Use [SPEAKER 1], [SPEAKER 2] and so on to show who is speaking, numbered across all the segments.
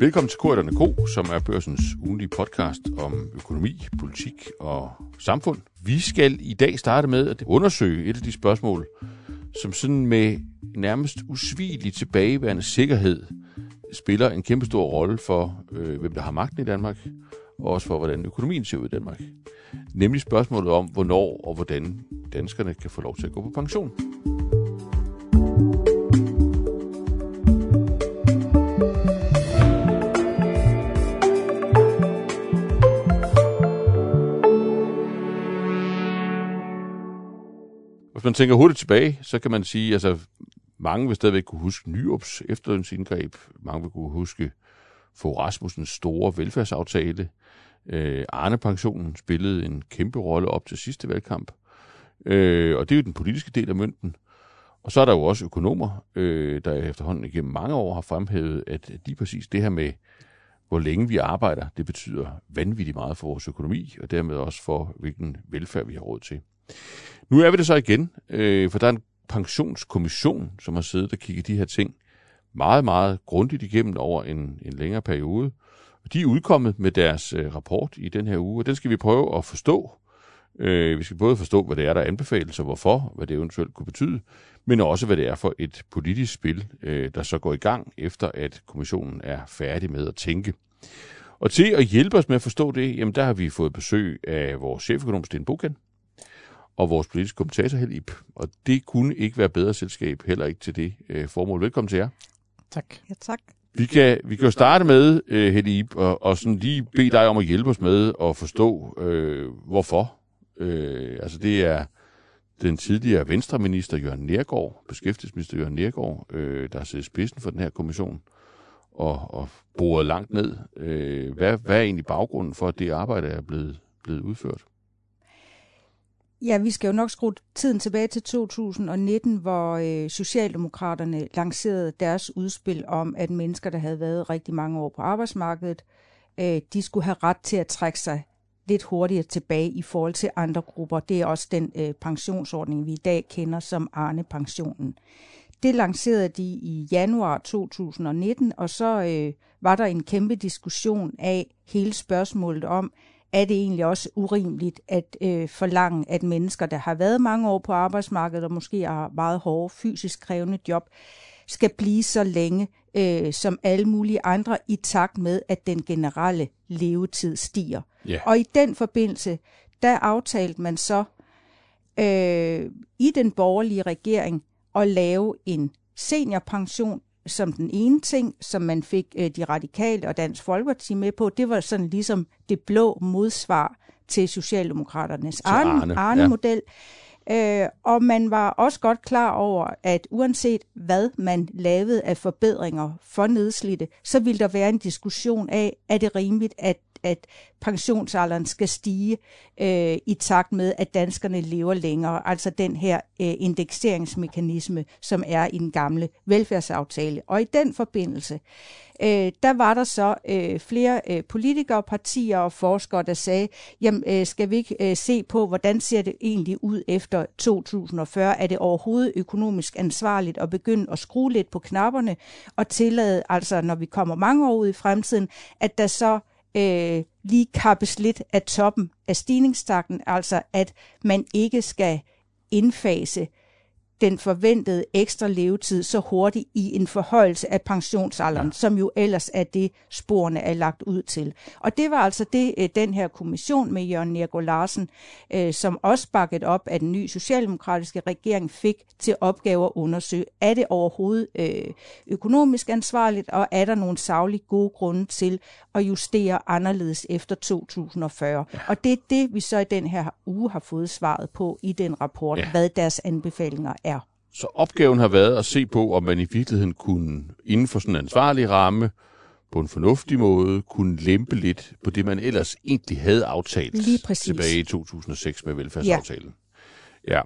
[SPEAKER 1] Velkommen til Korridorne Ko, som er børsens ugenlige podcast om økonomi, politik og samfund. Vi skal i dag starte med at undersøge et af de spørgsmål, som sådan med nærmest usvigelig tilbageværende sikkerhed spiller en kæmpe stor rolle for, øh, hvem der har magten i Danmark, og også for, hvordan økonomien ser ud i Danmark. Nemlig spørgsmålet om, hvornår og hvordan danskerne kan få lov til at gå på pension. Hvis man tænker hurtigt tilbage, så kan man sige, altså mange vil stadigvæk kunne huske Nyops efterlønsindgreb. Mange vil kunne huske Fogh Rasmussens store velfærdsaftale. Øh, Arne-pensionen spillede en kæmpe rolle op til sidste valgkamp. Øh, og det er jo den politiske del af mønten. Og så er der jo også økonomer, øh, der efterhånden igennem mange år har fremhævet, at lige præcis det her med, hvor længe vi arbejder, det betyder vanvittigt meget for vores økonomi, og dermed også for, hvilken velfærd vi har råd til. Nu er vi det så igen, øh, for der er en pensionskommission, som har siddet og kigget de her ting meget, meget grundigt igennem over en, en længere periode. De er udkommet med deres øh, rapport i den her uge, og den skal vi prøve at forstå. Øh, vi skal både forstå, hvad det er, der anbefales, og hvorfor, hvad det eventuelt kunne betyde, men også, hvad det er for et politisk spil, øh, der så går i gang, efter at kommissionen er færdig med at tænke. Og til at hjælpe os med at forstå det, jamen der har vi fået besøg af vores cheføkonom Sten Bukan, og vores politiske kommentator Helib. Og det kunne ikke være bedre selskab, heller ikke til det øh, formål. Velkommen til jer.
[SPEAKER 2] Tak.
[SPEAKER 3] Ja, tak.
[SPEAKER 1] Vi kan, vi kan jo starte med, øh, Helib, og, og sådan lige bede dig om at hjælpe os med at forstå, øh, hvorfor. Øh, altså det er den tidligere venstreminister Jørgen Nergård, beskæftigelsesminister Jørgen Nergård, øh, der har siddet spidsen for den her kommission og, og boret langt ned. Øh, hvad, hvad er egentlig baggrunden for, at det arbejde er blevet, blevet udført?
[SPEAKER 3] Ja, vi skal jo nok skrue tiden tilbage til 2019, hvor øh, Socialdemokraterne lancerede deres udspil om, at mennesker, der havde været rigtig mange år på arbejdsmarkedet, øh, de skulle have ret til at trække sig lidt hurtigere tilbage i forhold til andre grupper. Det er også den øh, pensionsordning, vi i dag kender som Arne-pensionen. Det lancerede de i januar 2019, og så øh, var der en kæmpe diskussion af hele spørgsmålet om, er det egentlig også urimeligt at øh, forlange, at mennesker, der har været mange år på arbejdsmarkedet og måske har meget hårde, fysisk krævende job, skal blive så længe øh, som alle mulige andre i takt med, at den generelle levetid stiger.
[SPEAKER 1] Yeah.
[SPEAKER 3] Og i den forbindelse, der aftalte man så øh, i den borgerlige regering at lave en seniorpension som den ene ting, som man fik øh, de radikale og Dansk Folkeparti med på, det var sådan ligesom det blå modsvar til Socialdemokraternes Arne, Arne-model. Ja. Øh, og man var også godt klar over, at uanset hvad man lavede af forbedringer for nedslidte, så ville der være en diskussion af, er det rimeligt, at at pensionsalderen skal stige øh, i takt med, at danskerne lever længere. Altså den her øh, indekseringsmekanisme, som er i den gamle velfærdsaftale. Og i den forbindelse, øh, der var der så øh, flere øh, politikere, partier og forskere, der sagde, jamen øh, skal vi ikke øh, se på, hvordan ser det egentlig ud efter 2040? Er det overhovedet økonomisk ansvarligt at begynde at skrue lidt på knapperne og tillade, altså når vi kommer mange år ud i fremtiden, at der så øh, lige kappes lidt af toppen af stigningstakten, altså at man ikke skal indfase den forventede ekstra levetid så hurtigt i en forhøjelse af pensionsalderen, ja. som jo ellers er det, sporene er lagt ud til. Og det var altså det, øh, den her kommission med Jørgen Nergård Larsen, øh, som også bakket op af den nye socialdemokratiske regering, fik til opgave at undersøge, er det overhovedet øh, økonomisk ansvarligt, og er der nogle savlige gode grunde til at justere anderledes efter 2040. Ja. Og det er det, vi så i den her uge har fået svaret på i den rapport, ja. hvad deres anbefalinger er.
[SPEAKER 1] Så opgaven har været at se på, om man i virkeligheden kunne, inden for sådan en ansvarlig ramme, på en fornuftig måde, kunne lempe lidt på det, man ellers egentlig havde aftalt tilbage i 2006 med velfærdsaftalen. Ja. ja.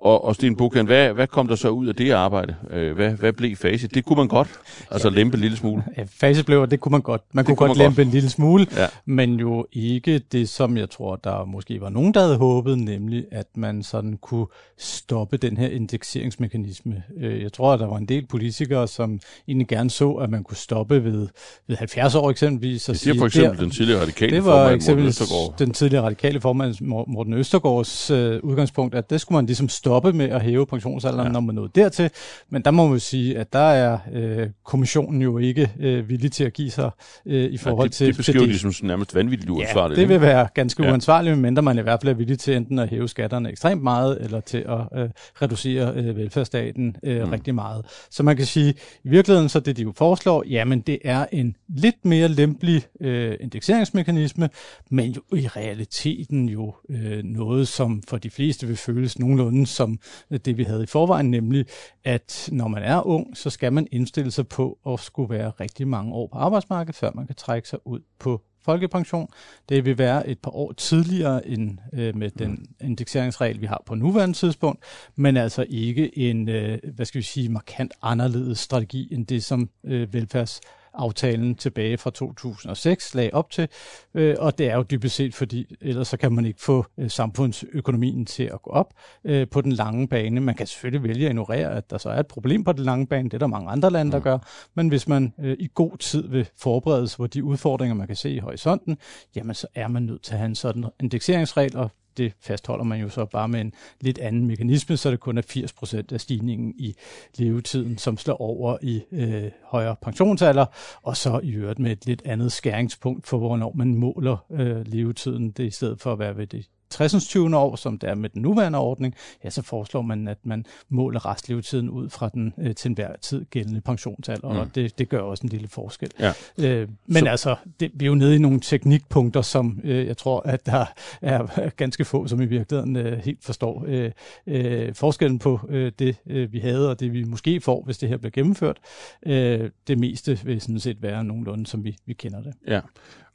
[SPEAKER 1] Og, og Sten Bukan, hvad, hvad kom der så ud af det arbejde? Øh, hvad, hvad blev facit? Det kunne man godt, altså ja, lempe en lille smule.
[SPEAKER 2] Ja, facit blev, det kunne man godt. Man det kunne, kunne godt man lempe godt. en lille smule, ja. men jo ikke det, som jeg tror, der måske var nogen, der havde håbet, nemlig at man sådan kunne stoppe den her indekseringsmekanisme. Øh, jeg tror, at der var en del politikere, som egentlig gerne så, at man kunne stoppe ved, ved 70 år eksempelvis.
[SPEAKER 1] Det siger for eksempel der, den tidligere radikale det var formand, Morten Østergaard.
[SPEAKER 2] den tidligere radikale formand, Morten Østergaards øh, udgangspunkt, at det skulle man ligesom stoppe med at hæve pensionsalderen, ja. når man nåede dertil. Men der må man sige, at der er øh, kommissionen jo ikke øh, villig til at give sig øh, i forhold ja, det, til...
[SPEAKER 1] Det beskriver de som nærmest vanvittigt uansvarligt.
[SPEAKER 2] Ja, det vil være ganske ja. uansvarligt, medmindre man i hvert fald er villig til enten at hæve skatterne ekstremt meget, eller til at øh, reducere øh, velfærdsstaten øh, mm. rigtig meget. Så man kan sige, i virkeligheden så det, de jo foreslår, jamen det er en lidt mere lempelig øh, indekseringsmekanisme, men jo i realiteten jo øh, noget, som for de fleste vil føles nogenlunde som det, vi havde i forvejen, nemlig at når man er ung, så skal man indstille sig på at skulle være rigtig mange år på arbejdsmarkedet, før man kan trække sig ud på folkepension. Det vil være et par år tidligere end øh, med den indekseringsregel, vi har på nuværende tidspunkt, men altså ikke en, øh, hvad skal vi sige, markant anderledes strategi end det, som øh, velfærds aftalen tilbage fra 2006 lagde op til, øh, og det er jo dybest set, fordi ellers så kan man ikke få øh, samfundsøkonomien til at gå op øh, på den lange bane. Man kan selvfølgelig vælge at ignorere, at der så er et problem på den lange bane, det er der mange andre lande, der mm. gør, men hvis man øh, i god tid vil forberede sig på de udfordringer, man kan se i horisonten, jamen så er man nødt til at have en sådan indekseringsregel, og det fastholder man jo så bare med en lidt anden mekanisme, så det kun er 80 procent af stigningen i levetiden, som slår over i øh, højere pensionsalder, og så i øvrigt med et lidt andet skæringspunkt for, hvornår man måler øh, levetiden, det i stedet for at være ved det 60. 20. år, som det er med den nuværende ordning, ja, så foreslår man, at man måler restlevetiden ud fra den øh, til enhver tid gældende pensionsalder, mm. og det, det gør også en lille forskel. Ja. Øh, men så... altså, det, vi er jo nede i nogle teknikpunkter, som øh, jeg tror, at der er ganske få, som i virkeligheden øh, helt forstår øh, øh, forskellen på øh, det, øh, vi havde, og det vi måske får, hvis det her bliver gennemført. Øh, det meste vil sådan set være nogenlunde, som vi, vi kender det.
[SPEAKER 1] Ja,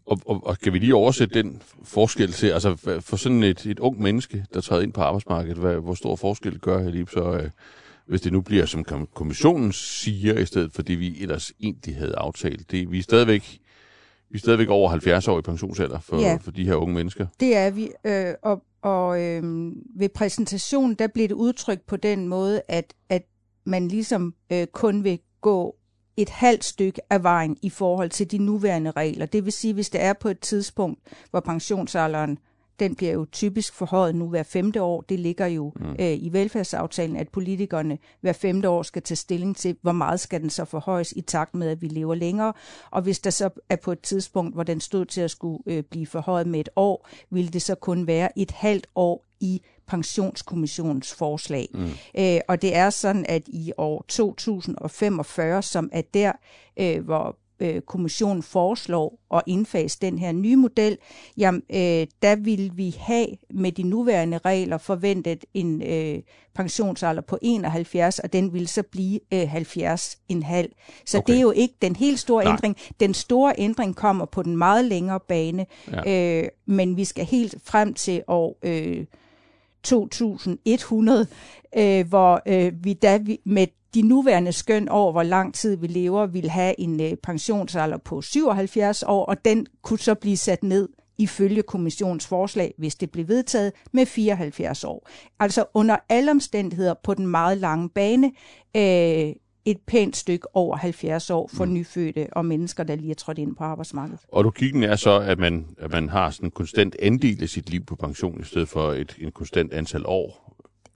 [SPEAKER 1] og, og, og kan vi lige oversætte den forskel til, altså for sådan et, et ung menneske, der træder ind på arbejdsmarkedet, hvad, hvor stor forskel gør lige så, øh, hvis det nu bliver, som kommissionen siger, i stedet for det, vi ellers egentlig havde aftalt. Det, vi er stadigvæk vi er stadigvæk over 70 år i pensionsalder for, ja, for de her unge mennesker.
[SPEAKER 3] Det er vi, øh, og, og øh, ved præsentationen, der blev det udtrykt på den måde, at, at man ligesom øh, kun vil gå et halvt stykke af vejen i forhold til de nuværende regler. Det vil sige, hvis det er på et tidspunkt, hvor pensionsalderen den bliver jo typisk forhøjet nu hver femte år. Det ligger jo mm. øh, i velfærdsaftalen, at politikerne hver femte år skal tage stilling til, hvor meget skal den så forhøjes i takt med, at vi lever længere. Og hvis der så er på et tidspunkt, hvor den stod til at skulle øh, blive forhøjet med et år, vil det så kun være et halvt år i pensionskommissionens forslag. Mm. Øh, og det er sådan, at i år 2045, som er der, øh, hvor øh, kommissionen foreslår at indfase den her nye model, jamen, øh, der vil vi have med de nuværende regler forventet en øh, pensionsalder på 71, og den vil så blive øh, 70,5. Så okay. det er jo ikke den helt store Nej. ændring. Den store ændring kommer på den meget længere bane, ja. øh, men vi skal helt frem til år... Øh, 2100, øh, hvor øh, vi da vi, med de nuværende skøn over, hvor lang tid vi lever, vil have en øh, pensionsalder på 77 år, og den kunne så blive sat ned ifølge kommissionens forslag, hvis det blev vedtaget, med 74 år. Altså under alle omstændigheder på den meget lange bane, øh, et pænt stykke over 70 år for mm. nyfødte og mennesker, der lige er trådt ind på arbejdsmarkedet.
[SPEAKER 1] Og logikken er så, at man, at man har sådan en konstant andel af sit liv på pension, i stedet for et en konstant antal år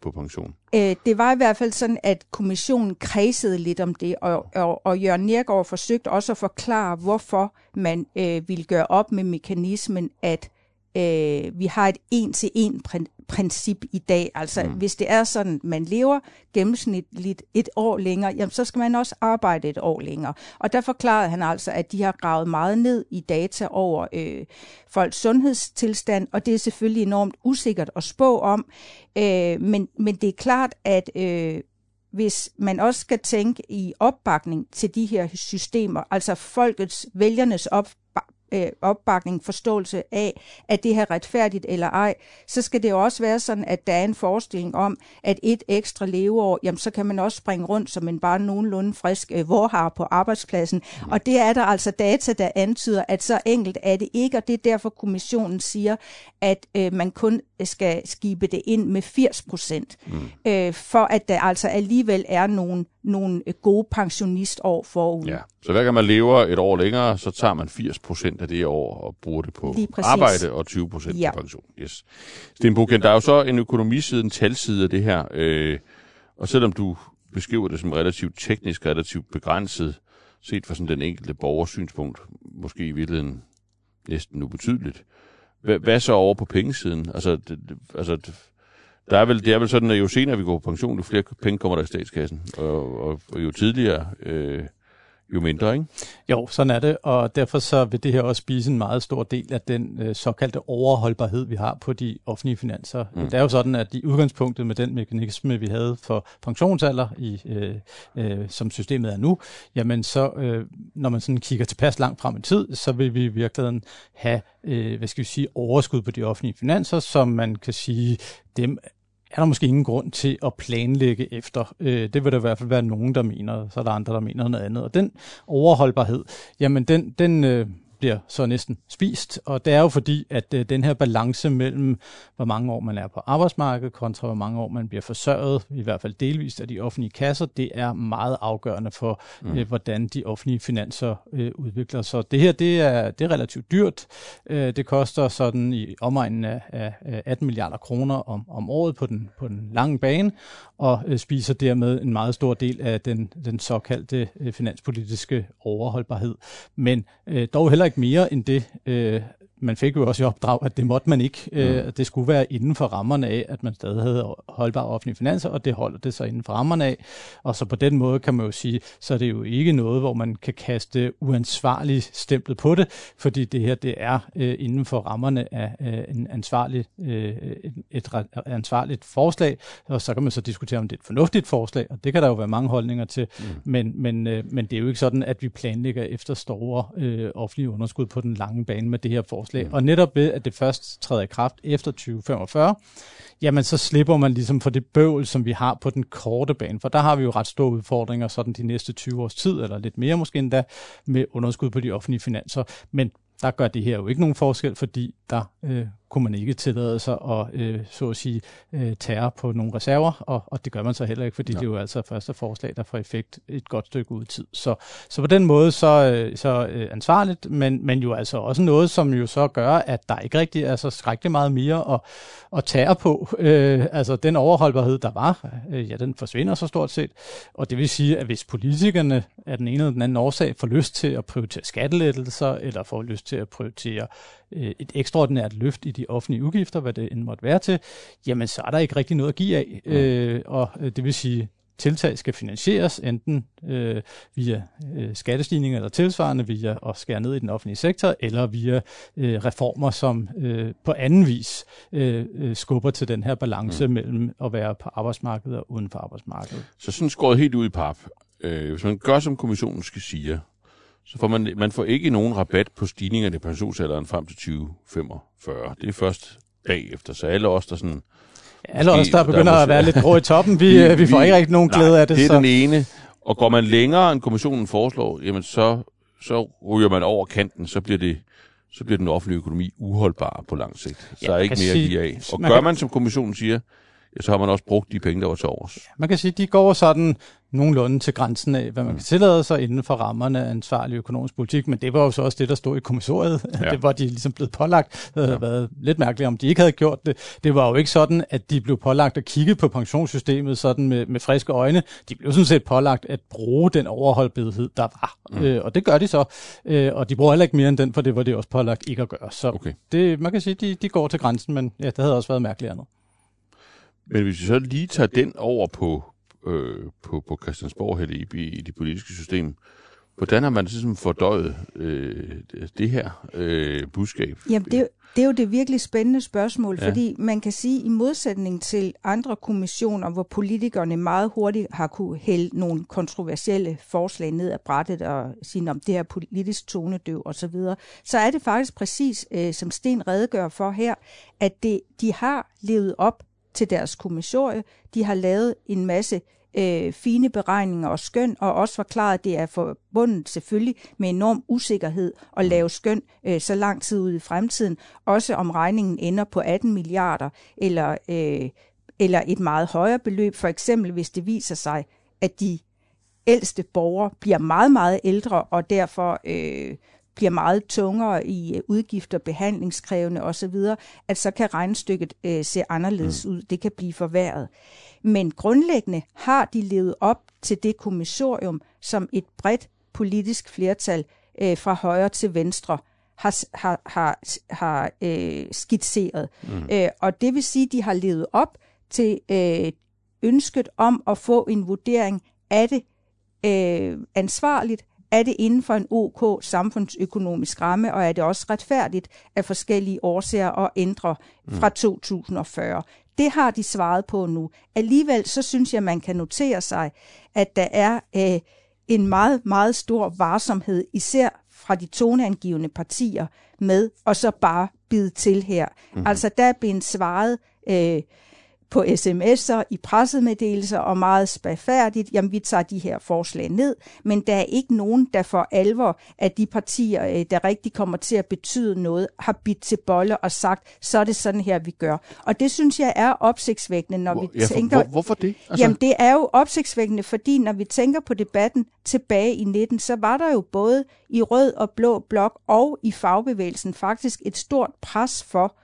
[SPEAKER 1] på pension?
[SPEAKER 3] Øh, det var i hvert fald sådan, at kommissionen kredsede lidt om det, og, og, og Jørgen Nergård forsøgte også at forklare, hvorfor man øh, ville gøre op med mekanismen, at øh, vi har et en-til-en princip i dag. Altså, mm. hvis det er sådan, man lever gennemsnitligt et år længere, jamen, så skal man også arbejde et år længere. Og der forklarede han altså, at de har gravet meget ned i data over øh, folks sundhedstilstand, og det er selvfølgelig enormt usikkert at spå om. Øh, men, men det er klart, at øh, hvis man også skal tænke i opbakning til de her systemer, altså folkets, vælgernes op, øh, opbakning, forståelse af, at det her retfærdigt eller ej, så skal det jo også være sådan, at der er en forestilling om, at et ekstra leveår, jamen så kan man også springe rundt som en bare nogenlunde frisk øh, vorhar på arbejdspladsen. Mm. Og det er der altså data, der antyder, at så enkelt er det ikke, og det er derfor kommissionen siger, at øh, man kun skal skibe det ind med 80 procent, mm. øh, for at der altså alligevel er nogle, nogle gode pensionistår forud.
[SPEAKER 1] Ja, så hver gang man lever et år længere, så tager man 80 procent af det år og bruger det på arbejde og 20 procent ja. på pension. Yes. Sten Buken, der er jo så en økonomiside, en talside af det her, øh, og selvom du beskriver det som relativt teknisk, relativt begrænset, set fra sådan den enkelte borgers synspunkt, måske i virkeligheden næsten ubetydeligt. Hvad, hvad så over på pengesiden? Altså, det, altså der er vel, det er vel sådan, at jo senere vi går på pension, jo flere penge kommer der i statskassen, og, og, og jo tidligere øh, jo mindre, ikke?
[SPEAKER 2] Jo, sådan er det, og derfor så vil det her også spise en meget stor del af den øh, såkaldte overholdbarhed, vi har på de offentlige finanser. Mm. Det er jo sådan, at i udgangspunktet med den mekanisme, vi havde for pensionsalder, i, øh, øh, som systemet er nu, jamen så, øh, når man sådan kigger tilpas langt frem i tid, så vil vi i virkeligheden have, øh, hvad skal vi sige, overskud på de offentlige finanser, som man kan sige, dem er der måske ingen grund til at planlægge efter. Øh, det vil der i hvert fald være nogen, der mener, så er der andre, der mener noget andet. Og den overholdbarhed, jamen den, den øh, bliver så næsten spist, og det er jo fordi, at øh, den her balance mellem, hvor mange år man er på arbejdsmarkedet, kontra hvor mange år man bliver forsørget, i hvert fald delvist af de offentlige kasser, det er meget afgørende for, mm. øh, hvordan de offentlige finanser øh, udvikler sig. Det her, det er, det er relativt dyrt. Det koster sådan i omegnen af, af 18 milliarder kroner om, om året på den, på den lange bane, og spiser dermed en meget stor del af den, den såkaldte finanspolitiske overholdbarhed. Men dog heller ikke mere end det. Øh, man fik jo også i opdrag, at det måtte man ikke. Øh, mm. Det skulle være inden for rammerne af, at man stadig havde holdbare offentlige finanser, og det holder det så inden for rammerne af. Og så på den måde kan man jo sige, så er det jo ikke noget, hvor man kan kaste uansvarligt stemplet på det, fordi det her det er øh, inden for rammerne af øh, en ansvarlig, øh, et, ansvarligt forslag, og så kan man så diskutere, om det er et fornuftigt forslag, og det kan der jo være mange holdninger til, mm. men, men, øh, men det er jo ikke sådan, at vi planlægger efter store øh, offentlige underskud på den lange bane med det her forslag lovforslag. Mm. Og netop ved, at det først træder i kraft efter 2045, jamen så slipper man ligesom for det bøvl, som vi har på den korte bane. For der har vi jo ret store udfordringer sådan de næste 20 års tid, eller lidt mere måske endda, med underskud på de offentlige finanser. Men der gør det her jo ikke nogen forskel, fordi der øh, kunne man ikke tillade sig at, øh, så at sige, øh, tære på nogle reserver, og, og det gør man så heller ikke, fordi ja. det er jo altså første forslag, der får effekt et godt stykke ud i tid. Så, så på den måde så, øh, så øh, ansvarligt, men, men jo altså også noget, som jo så gør, at der ikke rigtig er så skrækkeligt meget mere at, at tære på. Øh, altså den overholdbarhed, der var, øh, ja, den forsvinder så stort set, og det vil sige, at hvis politikerne af den ene eller den anden årsag får lyst til at prioritere skattelettelser, eller får lyst til at prioritere øh, et ekstraordinært løft i de offentlige udgifter, hvad det end måtte være til, jamen så er der ikke rigtig noget at give af. Mm. Øh, og øh, det vil sige, tiltag skal finansieres enten øh, via øh, skattestigninger eller tilsvarende via at skære ned i den offentlige sektor, eller via øh, reformer, som øh, på anden vis øh, øh skubber til den her balance mm. mellem at være på arbejdsmarkedet og uden for arbejdsmarkedet.
[SPEAKER 1] Så sådan skåret helt ud i pap. Øh, hvis man gør, som kommissionen skal sige, så får man, man får ikke nogen rabat på stigninger i pensionsalderen frem til 2045. Det er først bagefter, så alle os, der sådan...
[SPEAKER 2] Alle os, der begynder der at være lidt grå i toppen, vi, vi, vi får ikke rigtig nogen glæde af det.
[SPEAKER 1] det er så. den ene. Og går man længere, end kommissionen foreslår, jamen så, så ryger man over kanten, så bliver det så bliver den offentlige økonomi uholdbar på lang sigt. Så ja, er ikke mere sige, at give af. Og man gør man, som kommissionen siger, så har man også brugt de penge, der var til overs.
[SPEAKER 2] Man kan sige, at de går sådan nogenlunde til grænsen af, hvad man mm. kan tillade sig inden for rammerne af ansvarlig økonomisk politik, men det var jo så også det, der stod i kommissoriet. Ja. Det var de ligesom blevet pålagt. Det havde ja. været lidt mærkeligt, om de ikke havde gjort det. Det var jo ikke sådan, at de blev pålagt at kigge på pensionssystemet sådan med, med friske øjne. De blev sådan set pålagt at bruge den overholdbarhed, der var. Mm. Øh, og det gør de så. Øh, og de bruger heller ikke mere end den, for det var det også pålagt ikke at gøre. Så okay. det, man kan sige, de, de går til grænsen, men ja, det havde også været mærkeligt andet.
[SPEAKER 1] Men hvis vi så lige tager den over på, øh, på, på Christiansborg her i, i det politiske system, Hvordan har man ligesom fordøjet øh, det her øh, budskab?
[SPEAKER 3] Jamen, det, det er jo det virkelig spændende spørgsmål, ja. fordi man kan sige, i modsætning til andre kommissioner, hvor politikerne meget hurtigt har kunne hælde nogle kontroversielle forslag ned ad brættet og sige, om det her politisk tonedøv osv., så, videre, så er det faktisk præcis, øh, som Sten redegør for her, at det, de har levet op til deres kommissorie. De har lavet en masse øh, fine beregninger og skøn, og også forklaret, at det er forbundet selvfølgelig med enorm usikkerhed at lave skøn øh, så lang tid ud i fremtiden, også om regningen ender på 18 milliarder eller, øh, eller et meget højere beløb, for eksempel hvis det viser sig, at de ældste borgere bliver meget, meget ældre og derfor øh, bliver meget tungere i øh, udgifter, behandlingskrævende osv., at så kan regnstykket øh, se anderledes mm. ud. Det kan blive forværret. Men grundlæggende har de levet op til det kommissorium, som et bredt politisk flertal øh, fra højre til venstre har, har, har, har øh, skitseret. Mm. Øh, og det vil sige, at de har levet op til øh, ønsket om at få en vurdering af det øh, ansvarligt, er det inden for en OK samfundsøkonomisk ramme, og er det også retfærdigt af forskellige årsager at ændre fra 2040? Det har de svaret på nu. Alligevel så synes jeg, man kan notere sig, at der er øh, en meget, meget stor varsomhed, især fra de toneangivende partier, med og så bare bide til her. Mm. Altså der er blevet svaret øh, på sms'er, i pressemeddelelser og meget spagfærdigt, jamen vi tager de her forslag ned, men der er ikke nogen, der for alvor af de partier, øh, der rigtig kommer til at betyde noget, har bidt til bolle og sagt, så er det sådan her, vi gør. Og det synes jeg er opsigtsvækkende, når hvor, vi ja, tænker...
[SPEAKER 1] Hvor, hvorfor det?
[SPEAKER 3] Altså... Jamen det er jo opsigtsvækkende, fordi når vi tænker på debatten tilbage i 19, så var der jo både i rød og blå blok og i fagbevægelsen faktisk et stort pres for,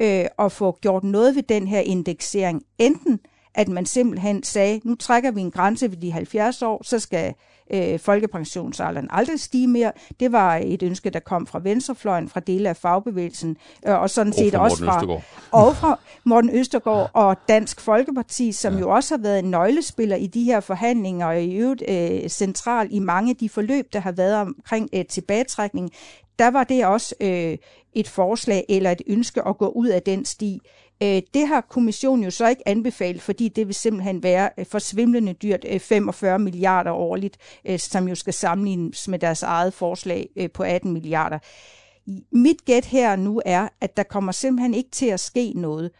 [SPEAKER 3] øh, at få gjort noget ved den her indeksering. Enten at man simpelthen sagde, nu trækker vi en grænse ved de 70 år, så skal øh, folkepensionsalderen aldrig stige mere. Det var et ønske, der kom fra venstrefløjen, fra dele af fagbevægelsen, øh, og sådan og set også fra, og fra Morten Østergaard og Dansk Folkeparti, som ja. jo også har været en nøglespiller i de her forhandlinger, og i øvrigt øh, central i mange af de forløb, der har været omkring øh, tilbagetrækning der var det også øh, et forslag eller et ønske at gå ud af den sti. Øh, det har kommissionen jo så ikke anbefalet, fordi det vil simpelthen være øh, for svimlende dyrt øh, 45 milliarder årligt, øh, som jo skal sammenlignes med deres eget forslag øh, på 18 milliarder. Mit gæt her nu er, at der kommer simpelthen ikke til at ske noget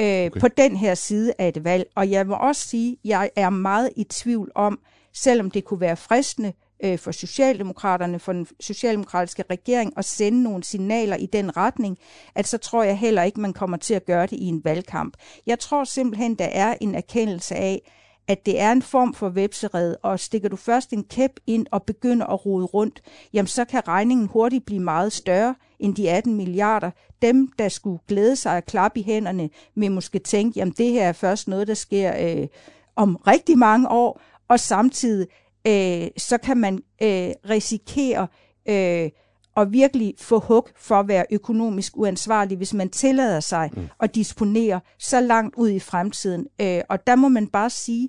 [SPEAKER 3] øh, okay. på den her side af et valg. Og jeg må også sige, at jeg er meget i tvivl om, selvom det kunne være fristende øh, Øh, for Socialdemokraterne, for den socialdemokratiske regering at sende nogle signaler i den retning, at så tror jeg heller ikke, man kommer til at gøre det i en valgkamp. Jeg tror simpelthen, der er en erkendelse af, at det er en form for vepseret, og stikker du først en kæp ind og begynder at rode rundt, jamen så kan regningen hurtigt blive meget større end de 18 milliarder. Dem, der skulle glæde sig og klappe i hænderne, vil måske tænke, jamen det her er først noget, der sker øh, om rigtig mange år, og samtidig øh, så kan man øh, risikere øh, at virkelig få hug for at være økonomisk uansvarlig, hvis man tillader sig mm. at disponere så langt ud i fremtiden. Øh, og der må man bare sige,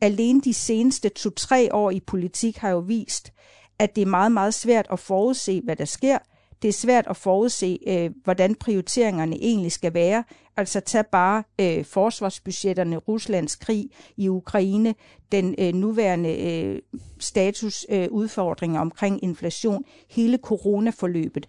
[SPEAKER 3] alene de seneste to-tre år i politik har jo vist, at det er meget, meget svært at forudse, hvad der sker. Det er svært at forudse, øh, hvordan prioriteringerne egentlig skal være. Altså tag bare øh, forsvarsbudgetterne, Ruslands krig i Ukraine, den øh, nuværende øh, status øh, omkring inflation, hele coronaforløbet.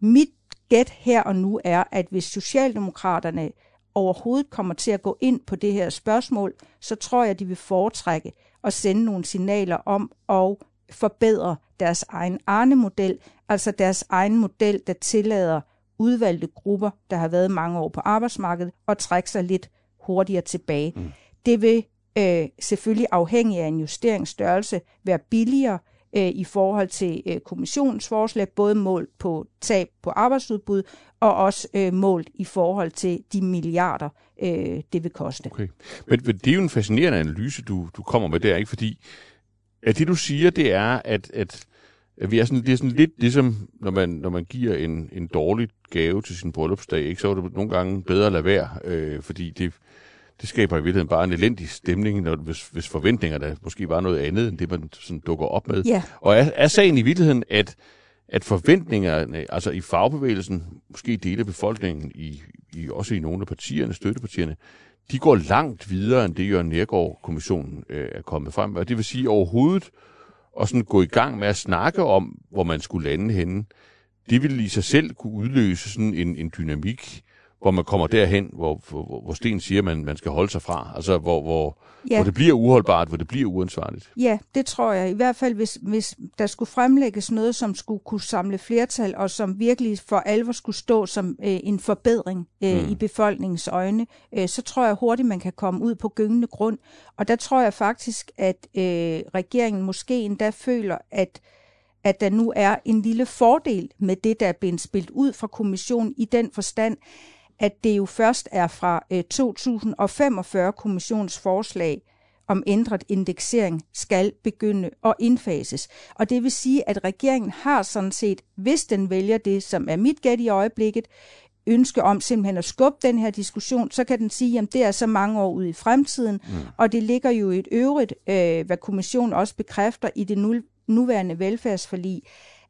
[SPEAKER 3] Mit gæt her og nu er, at hvis Socialdemokraterne overhovedet kommer til at gå ind på det her spørgsmål, så tror jeg, de vil foretrække at sende nogle signaler om at forbedre deres egen Arne-model, altså deres egen model, der tillader udvalgte grupper, der har været mange år på arbejdsmarkedet, og trække sig lidt hurtigere tilbage. Mm. Det vil øh, selvfølgelig afhængig af en justeringsstørrelse være billigere øh, i forhold til øh, kommissionens forslag, både målt på tab på arbejdsudbud, og også øh, målt i forhold til de milliarder, øh, det vil koste.
[SPEAKER 1] Okay. Men, men det er jo en fascinerende analyse, du, du kommer med der, ikke? Fordi at det, du siger, det er, at, at vi er sådan, det er sådan lidt ligesom, når man, når man giver en, en dårlig gave til sin bryllupsdag, ikke? så er det nogle gange bedre at lade være, øh, fordi det, det skaber i virkeligheden bare en elendig stemning, når, hvis, hvis forventningerne måske var noget andet, end det man sådan dukker op med.
[SPEAKER 3] Ja.
[SPEAKER 1] Og er, er sagen i virkeligheden, at, at forventningerne, altså i fagbevægelsen, måske dele af befolkningen, i, i, også i nogle af partierne, støttepartierne, de går langt videre, end det Jørgen Nergård-kommissionen øh, er kommet frem med. Og det vil sige overhovedet at sådan gå i gang med at snakke om, hvor man skulle lande henne, det ville i sig selv kunne udløse sådan en, en dynamik, hvor man kommer derhen, hvor, hvor, hvor Sten siger, at man, man skal holde sig fra. Altså, hvor, hvor, ja. hvor det bliver uholdbart, hvor det bliver uansvarligt.
[SPEAKER 3] Ja, det tror jeg. I hvert fald, hvis, hvis der skulle fremlægges noget, som skulle kunne samle flertal, og som virkelig for alvor skulle stå som øh, en forbedring øh, mm. i befolkningens øjne, øh, så tror jeg hurtigt, man kan komme ud på gyngende grund. Og der tror jeg faktisk, at øh, regeringen måske endda føler, at at der nu er en lille fordel med det, der er blevet spillet ud fra kommissionen i den forstand, at det jo først er fra 2045 øh, forslag om ændret indeksering skal begynde at indfases. Og det vil sige, at regeringen har sådan set, hvis den vælger det, som er mit gæt i øjeblikket, ønske om simpelthen at skubbe den her diskussion, så kan den sige, at det er så mange år ude i fremtiden, mm. og det ligger jo i et øvrigt, øh, hvad kommissionen også bekræfter i det nuværende velfærdsforlig,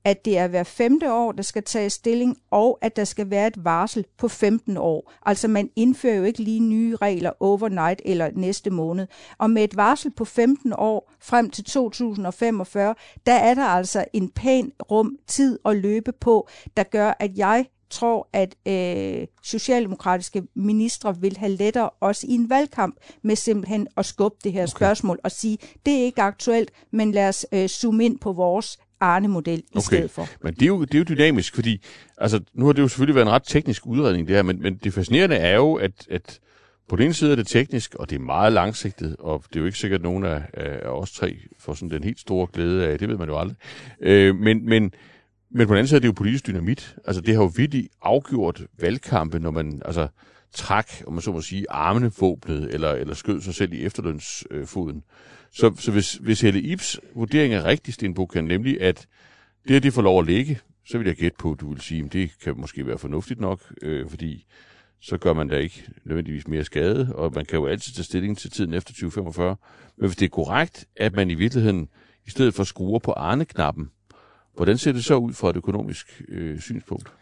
[SPEAKER 3] at det er hver femte år, der skal tages stilling, og at der skal være et varsel på 15 år. Altså man indfører jo ikke lige nye regler overnight eller næste måned. Og med et varsel på 15 år frem til 2045, der er der altså en pæn rum tid at løbe på, der gør, at jeg tror, at øh, socialdemokratiske ministre vil have lettere også i en valgkamp med simpelthen at skubbe det her okay. spørgsmål og sige, det er ikke aktuelt, men lad os øh, zoome ind på vores Arne-model i okay. stedet for.
[SPEAKER 1] Men det er, jo, det er jo dynamisk, fordi altså, nu har det jo selvfølgelig været en ret teknisk udredning det her, men, men det fascinerende er jo, at, at på den ene side er det teknisk, og det er meget langsigtet, og det er jo ikke sikkert, at nogen af, af os tre får sådan den helt store glæde af, det ved man jo aldrig. Øh, men, men, men på den anden side er det jo politisk dynamit. Altså det har jo virkelig afgjort valgkampe, når man altså trak, om man så må sige, armene våbnet, eller, eller skød sig selv i efterlønsfoden. Øh, så, så hvis, hvis Helle Ibs vurdering er rigtig, Sten Buchan, nemlig at det at de får lov at ligge, så vil jeg gætte på, at du vil sige, at det kan måske være fornuftigt nok, øh, fordi så gør man da ikke nødvendigvis mere skade, og man kan jo altid tage stilling til tiden efter 2045. Men hvis det er korrekt, at man i virkeligheden, i stedet for skruer på Arne-knappen, hvordan ser det så ud fra et økonomisk øh, synspunkt?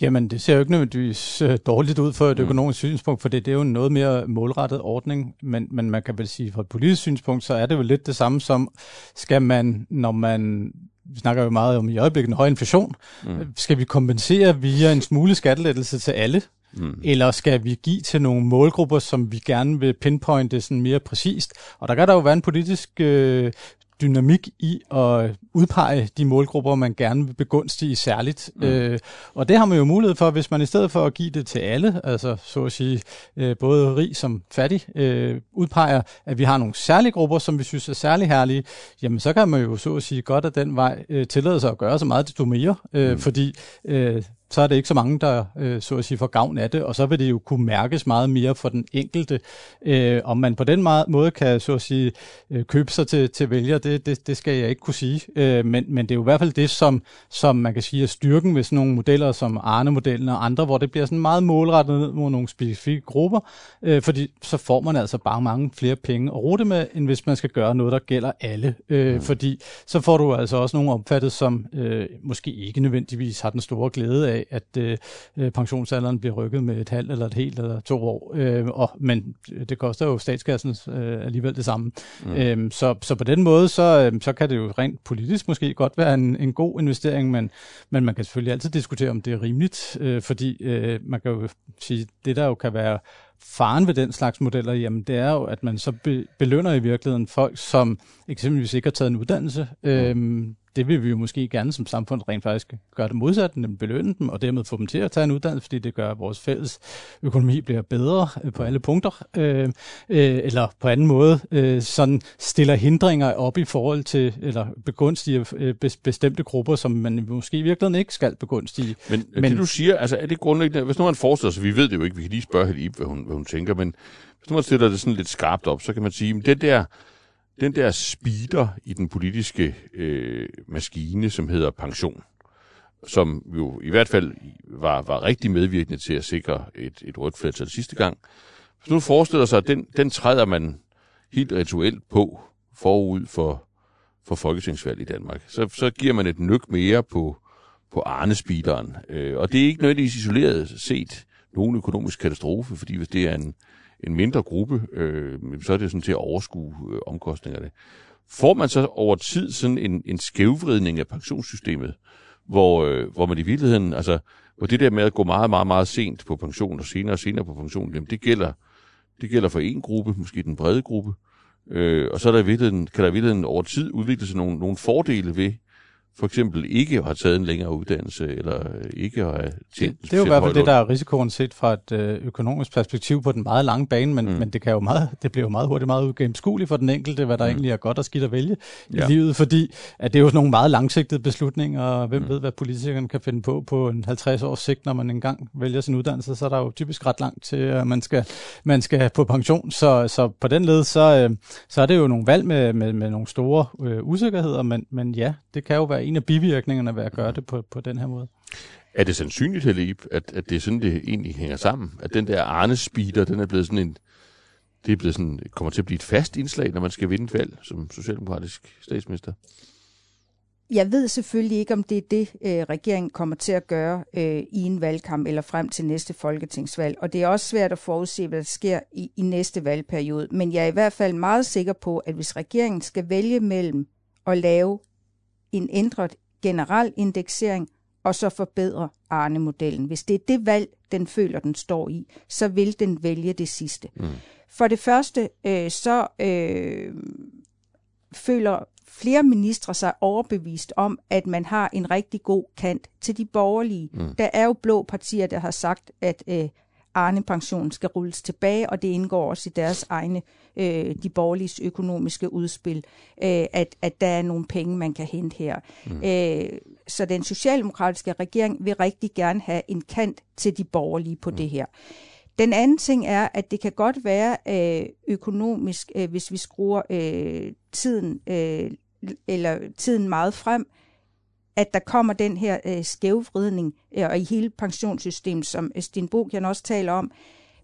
[SPEAKER 2] Jamen, det ser jo ikke nødvendigvis øh, dårligt ud for et mm. økonomisk synspunkt, for det, det er jo en noget mere målrettet ordning, men, men man kan vel sige, fra et politisk synspunkt, så er det jo lidt det samme som, skal man, når man vi snakker jo meget om i øjeblikket en høj inflation, mm. skal vi kompensere via en smule skattelettelse til alle, Mm. Eller skal vi give til nogle målgrupper, som vi gerne vil pinpointe sådan mere præcist? Og der kan der jo være en politisk øh, dynamik i at udpege de målgrupper, man gerne vil begunstige særligt. Mm. Øh, og det har man jo mulighed for, hvis man i stedet for at give det til alle, altså så at sige øh, både rig som fattig, øh, udpeger, at vi har nogle særlige grupper, som vi synes er særlig herlige, jamen så kan man jo så at sige godt af den vej øh, tillade sig at gøre så meget desto mere, øh, mm. fordi øh, så er det ikke så mange, der øh, så at sige får gavn af det, og så vil det jo kunne mærkes meget mere for den enkelte. Øh, om man på den måde kan så at sige øh, købe sig til, til vælger, det, det, det skal jeg ikke kunne sige. Øh, men, men det er jo i hvert fald det, som, som man kan sige er styrken ved sådan nogle modeller som Arne-modellen og andre, hvor det bliver sådan meget målrettet ned mod nogle specifikke grupper, øh, fordi så får man altså bare mange flere penge at rute med, end hvis man skal gøre noget, der gælder alle. Øh, mm. Fordi så får du altså også nogle opfattet, som øh, måske ikke nødvendigvis har den store glæde af, af, at øh, øh, pensionsalderen bliver rykket med et halvt eller et helt eller to år. Øh, og, men det koster jo statskassen øh, alligevel det samme. Mm. Øh, så, så på den måde, så, øh, så kan det jo rent politisk måske godt være en, en god investering, men, men man kan selvfølgelig altid diskutere, om det er rimeligt, øh, fordi øh, man kan jo sige, det der jo kan være faren ved den slags modeller, jamen det er jo, at man så be, belønner i virkeligheden folk, som eksempelvis ikke har taget en uddannelse. Mm. Øhm, det vil vi jo måske gerne som samfund rent faktisk gøre det modsatte, nemlig belønne dem, og dermed få dem til at tage en uddannelse, fordi det gør, at vores fælles økonomi bliver bedre øh, på alle punkter, øh, øh, eller på anden måde øh, sådan stiller hindringer op i forhold til, eller begunstiger øh, bestemte grupper, som man måske i virkeligheden ikke skal begunstige.
[SPEAKER 1] Men, men det du siger, altså er det grundlæggende, hvis nu man forestiller sig, vi ved det jo ikke, vi kan lige spørge Helib, hvad hun, hvad hun tænker, men hvis nu man stiller det sådan lidt skarpt op, så kan man sige, at det der den der speeder i den politiske øh, maskine, som hedder pension, som jo i hvert fald var, var rigtig medvirkende til at sikre et, et rødt flertal sidste gang, Hvis nu forestiller sig, at den, den træder man helt rituelt på forud for, for folketingsvalg i Danmark, så, så giver man et nyk mere på, på Arne-speederen. Øh, og det er ikke nødvendigvis isoleret set nogen økonomisk katastrofe, fordi hvis det er en, en mindre gruppe, øh, så er det sådan til at overskue øh, omkostningerne. Får man så over tid sådan en, en skævvridning af pensionssystemet, hvor, øh, hvor man i virkeligheden, altså, hvor det der med at gå meget, meget, meget sent på pension og senere og senere på pension, jamen det gælder, det gælder for en gruppe, måske den brede gruppe, øh, og så er der i virkeligheden, kan der i virkeligheden over tid udvikle sig nogle, nogle fordele ved, for eksempel ikke har taget en længere uddannelse, eller ikke har tjent
[SPEAKER 2] Det, det er jo i hvert fald det, der er risikoen set fra et øh, økonomisk perspektiv på den meget lange bane, men, mm. men det, kan jo meget, det bliver jo meget hurtigt meget ugennemskueligt for den enkelte, hvad der mm. egentlig er godt og skidt at vælge ja. i livet, fordi at det er jo nogle meget langsigtede beslutninger, og hvem mm. ved, hvad politikerne kan finde på på en 50 års sigt, når man engang vælger sin uddannelse, så er der jo typisk ret langt til, at man skal, man skal på pension, så, så på den led, så, øh, så er det jo nogle valg med, med, med nogle store øh, usikkerheder, men, men ja, det kan jo være en af bivirkningerne ved at gøre det på, på den her måde.
[SPEAKER 1] Er det sandsynligt, Helib, at, at det er sådan, det egentlig hænger sammen? At den der Arne-speeder, den er blevet sådan en, det er blevet sådan, kommer til at blive et fast indslag, når man skal vinde et valg som socialdemokratisk statsminister?
[SPEAKER 3] Jeg ved selvfølgelig ikke, om det er det, øh, regeringen kommer til at gøre øh, i en valgkamp eller frem til næste folketingsvalg. Og det er også svært at forudse, hvad der sker i, i næste valgperiode. Men jeg er i hvert fald meget sikker på, at hvis regeringen skal vælge mellem at lave en ændret generel indeksering og så forbedre Arne-modellen. Hvis det er det valg, den føler, den står i, så vil den vælge det sidste. Mm. For det første, øh, så øh, føler flere ministre sig overbevist om, at man har en rigtig god kant til de borgerlige. Mm. Der er jo blå partier, der har sagt, at øh, Arne-pensionen skal rulles tilbage, og det indgår også i deres egne, øh, de borgerlige økonomiske udspil, øh, at, at der er nogle penge, man kan hente her. Mm. Øh, så den socialdemokratiske regering vil rigtig gerne have en kant til de borgerlige på mm. det her. Den anden ting er, at det kan godt være øh, økonomisk, øh, hvis vi skruer øh, tiden øh, eller tiden meget frem, at der kommer den her øh, skævvridning øh, og i hele pensionssystemet, som øh, Sten Bogian også taler om.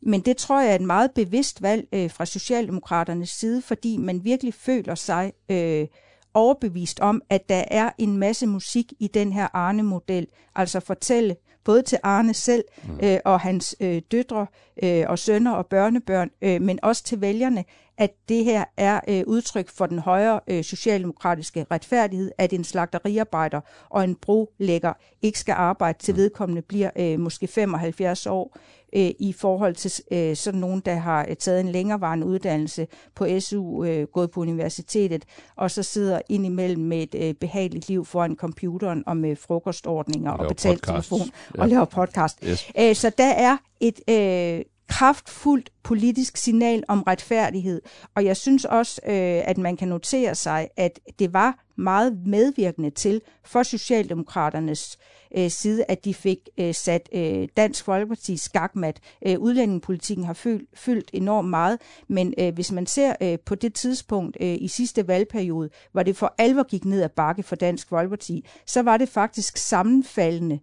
[SPEAKER 3] Men det tror jeg er et meget bevidst valg øh, fra Socialdemokraternes side, fordi man virkelig føler sig øh, overbevist om, at der er en masse musik i den her Arne-model. Altså fortælle både til Arne selv mm. øh, og hans øh, døtre øh, og sønner og børnebørn, øh, men også til vælgerne, at det her er øh, udtryk for den højere øh, socialdemokratiske retfærdighed, at en slagteriarbejder og en brolægger ikke skal arbejde til mm. vedkommende bliver øh, måske 75 år, øh, i forhold til øh, sådan nogen, der har øh, taget en længerevarende uddannelse på SU, øh, gået på universitetet, og så sidder indimellem med et øh, behageligt liv foran computeren og med frokostordninger og, og betalt telefon ja. og laver podcast. Yes. Æ, øh, så der er et øh, kraftfuldt politisk signal om retfærdighed. Og jeg synes også, øh, at man kan notere sig, at det var meget medvirkende til for Socialdemokraternes øh, side, at de fik øh, sat øh, Dansk Folkeparti skakmat. Øh, udlændingepolitikken har fyldt, fyldt enormt meget, men øh, hvis man ser øh, på det tidspunkt øh, i sidste valgperiode, hvor det for alvor gik ned ad bakke for Dansk Folkeparti, så var det faktisk sammenfaldende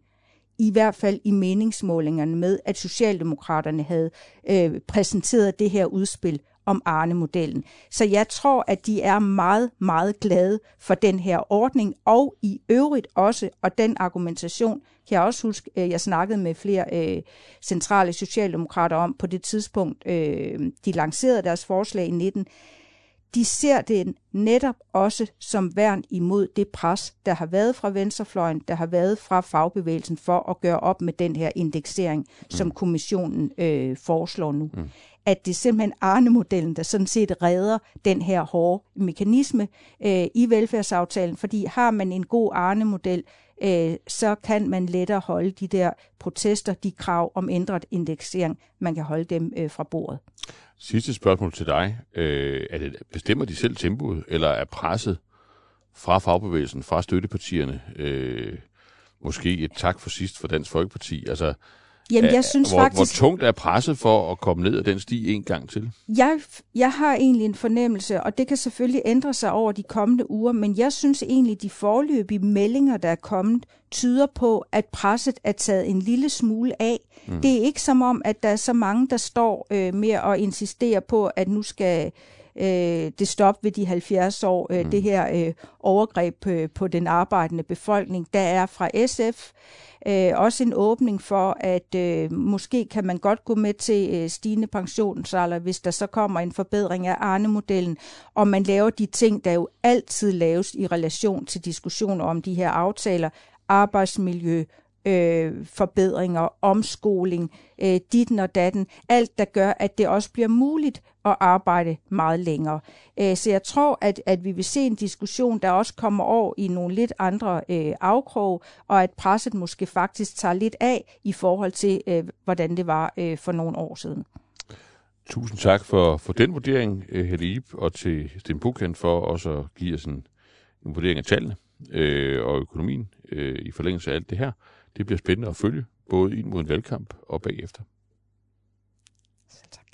[SPEAKER 3] i hvert fald i meningsmålingerne med, at Socialdemokraterne havde øh, præsenteret det her udspil om Arne-modellen. Så jeg tror, at de er meget, meget glade for den her ordning, og i øvrigt også, og den argumentation kan jeg også huske, øh, jeg snakkede med flere øh, centrale socialdemokrater om på det tidspunkt, øh, de lancerede deres forslag i 19, de ser det netop også som værn imod det pres, der har været fra venstrefløjen, der har været fra fagbevægelsen for at gøre op med den her indeksering, mm. som kommissionen øh, foreslår nu. Mm. At det er simpelthen Arne-modellen, der sådan set redder den her hårde mekanisme øh, i velfærdsaftalen, fordi har man en god Arne-model, øh, så kan man lettere holde de der protester, de krav om ændret indeksering, man kan holde dem øh, fra bordet.
[SPEAKER 1] Sidste spørgsmål til dig. Øh, er det, bestemmer de selv tempoet, eller er presset fra fagbevægelsen, fra støttepartierne, øh, måske et tak for sidst for Dansk Folkeparti? Altså,
[SPEAKER 3] Jamen, jeg synes
[SPEAKER 1] hvor,
[SPEAKER 3] faktisk...
[SPEAKER 1] Hvor tungt er presset for at komme ned ad den sti en gang til?
[SPEAKER 3] Jeg, jeg har egentlig en fornemmelse, og det kan selvfølgelig ændre sig over de kommende uger, men jeg synes egentlig, de forløbige meldinger, der er kommet, tyder på, at presset er taget en lille smule af. Mm. Det er ikke som om, at der er så mange, der står øh, med at insistere på, at nu skal øh, det stoppe ved de 70 år, øh, mm. det her øh, overgreb øh, på den arbejdende befolkning. Der er fra SF øh, også en åbning for, at øh, måske kan man godt gå med til øh, stigende pensionsalder, hvis der så kommer en forbedring af Arne-modellen, og man laver de ting, der jo altid laves i relation til diskussioner om de her aftaler, arbejdsmiljø, øh, forbedringer, omskoling, øh, ditten og datten, alt der gør, at det også bliver muligt at arbejde meget længere. Øh, så jeg tror, at, at vi vil se en diskussion, der også kommer over i nogle lidt andre øh, afkrog, og at presset måske faktisk tager lidt af i forhold til, øh, hvordan det var øh, for nogle år siden.
[SPEAKER 1] Tusind tak for, for den vurdering, øh, Helle Ip, og til Sten Buchen for også at give os en, en vurdering af tallene øh, og økonomien øh, i forlængelse af alt det her. Det bliver spændende at følge, både ind mod en valgkamp og bagefter. Selv tak.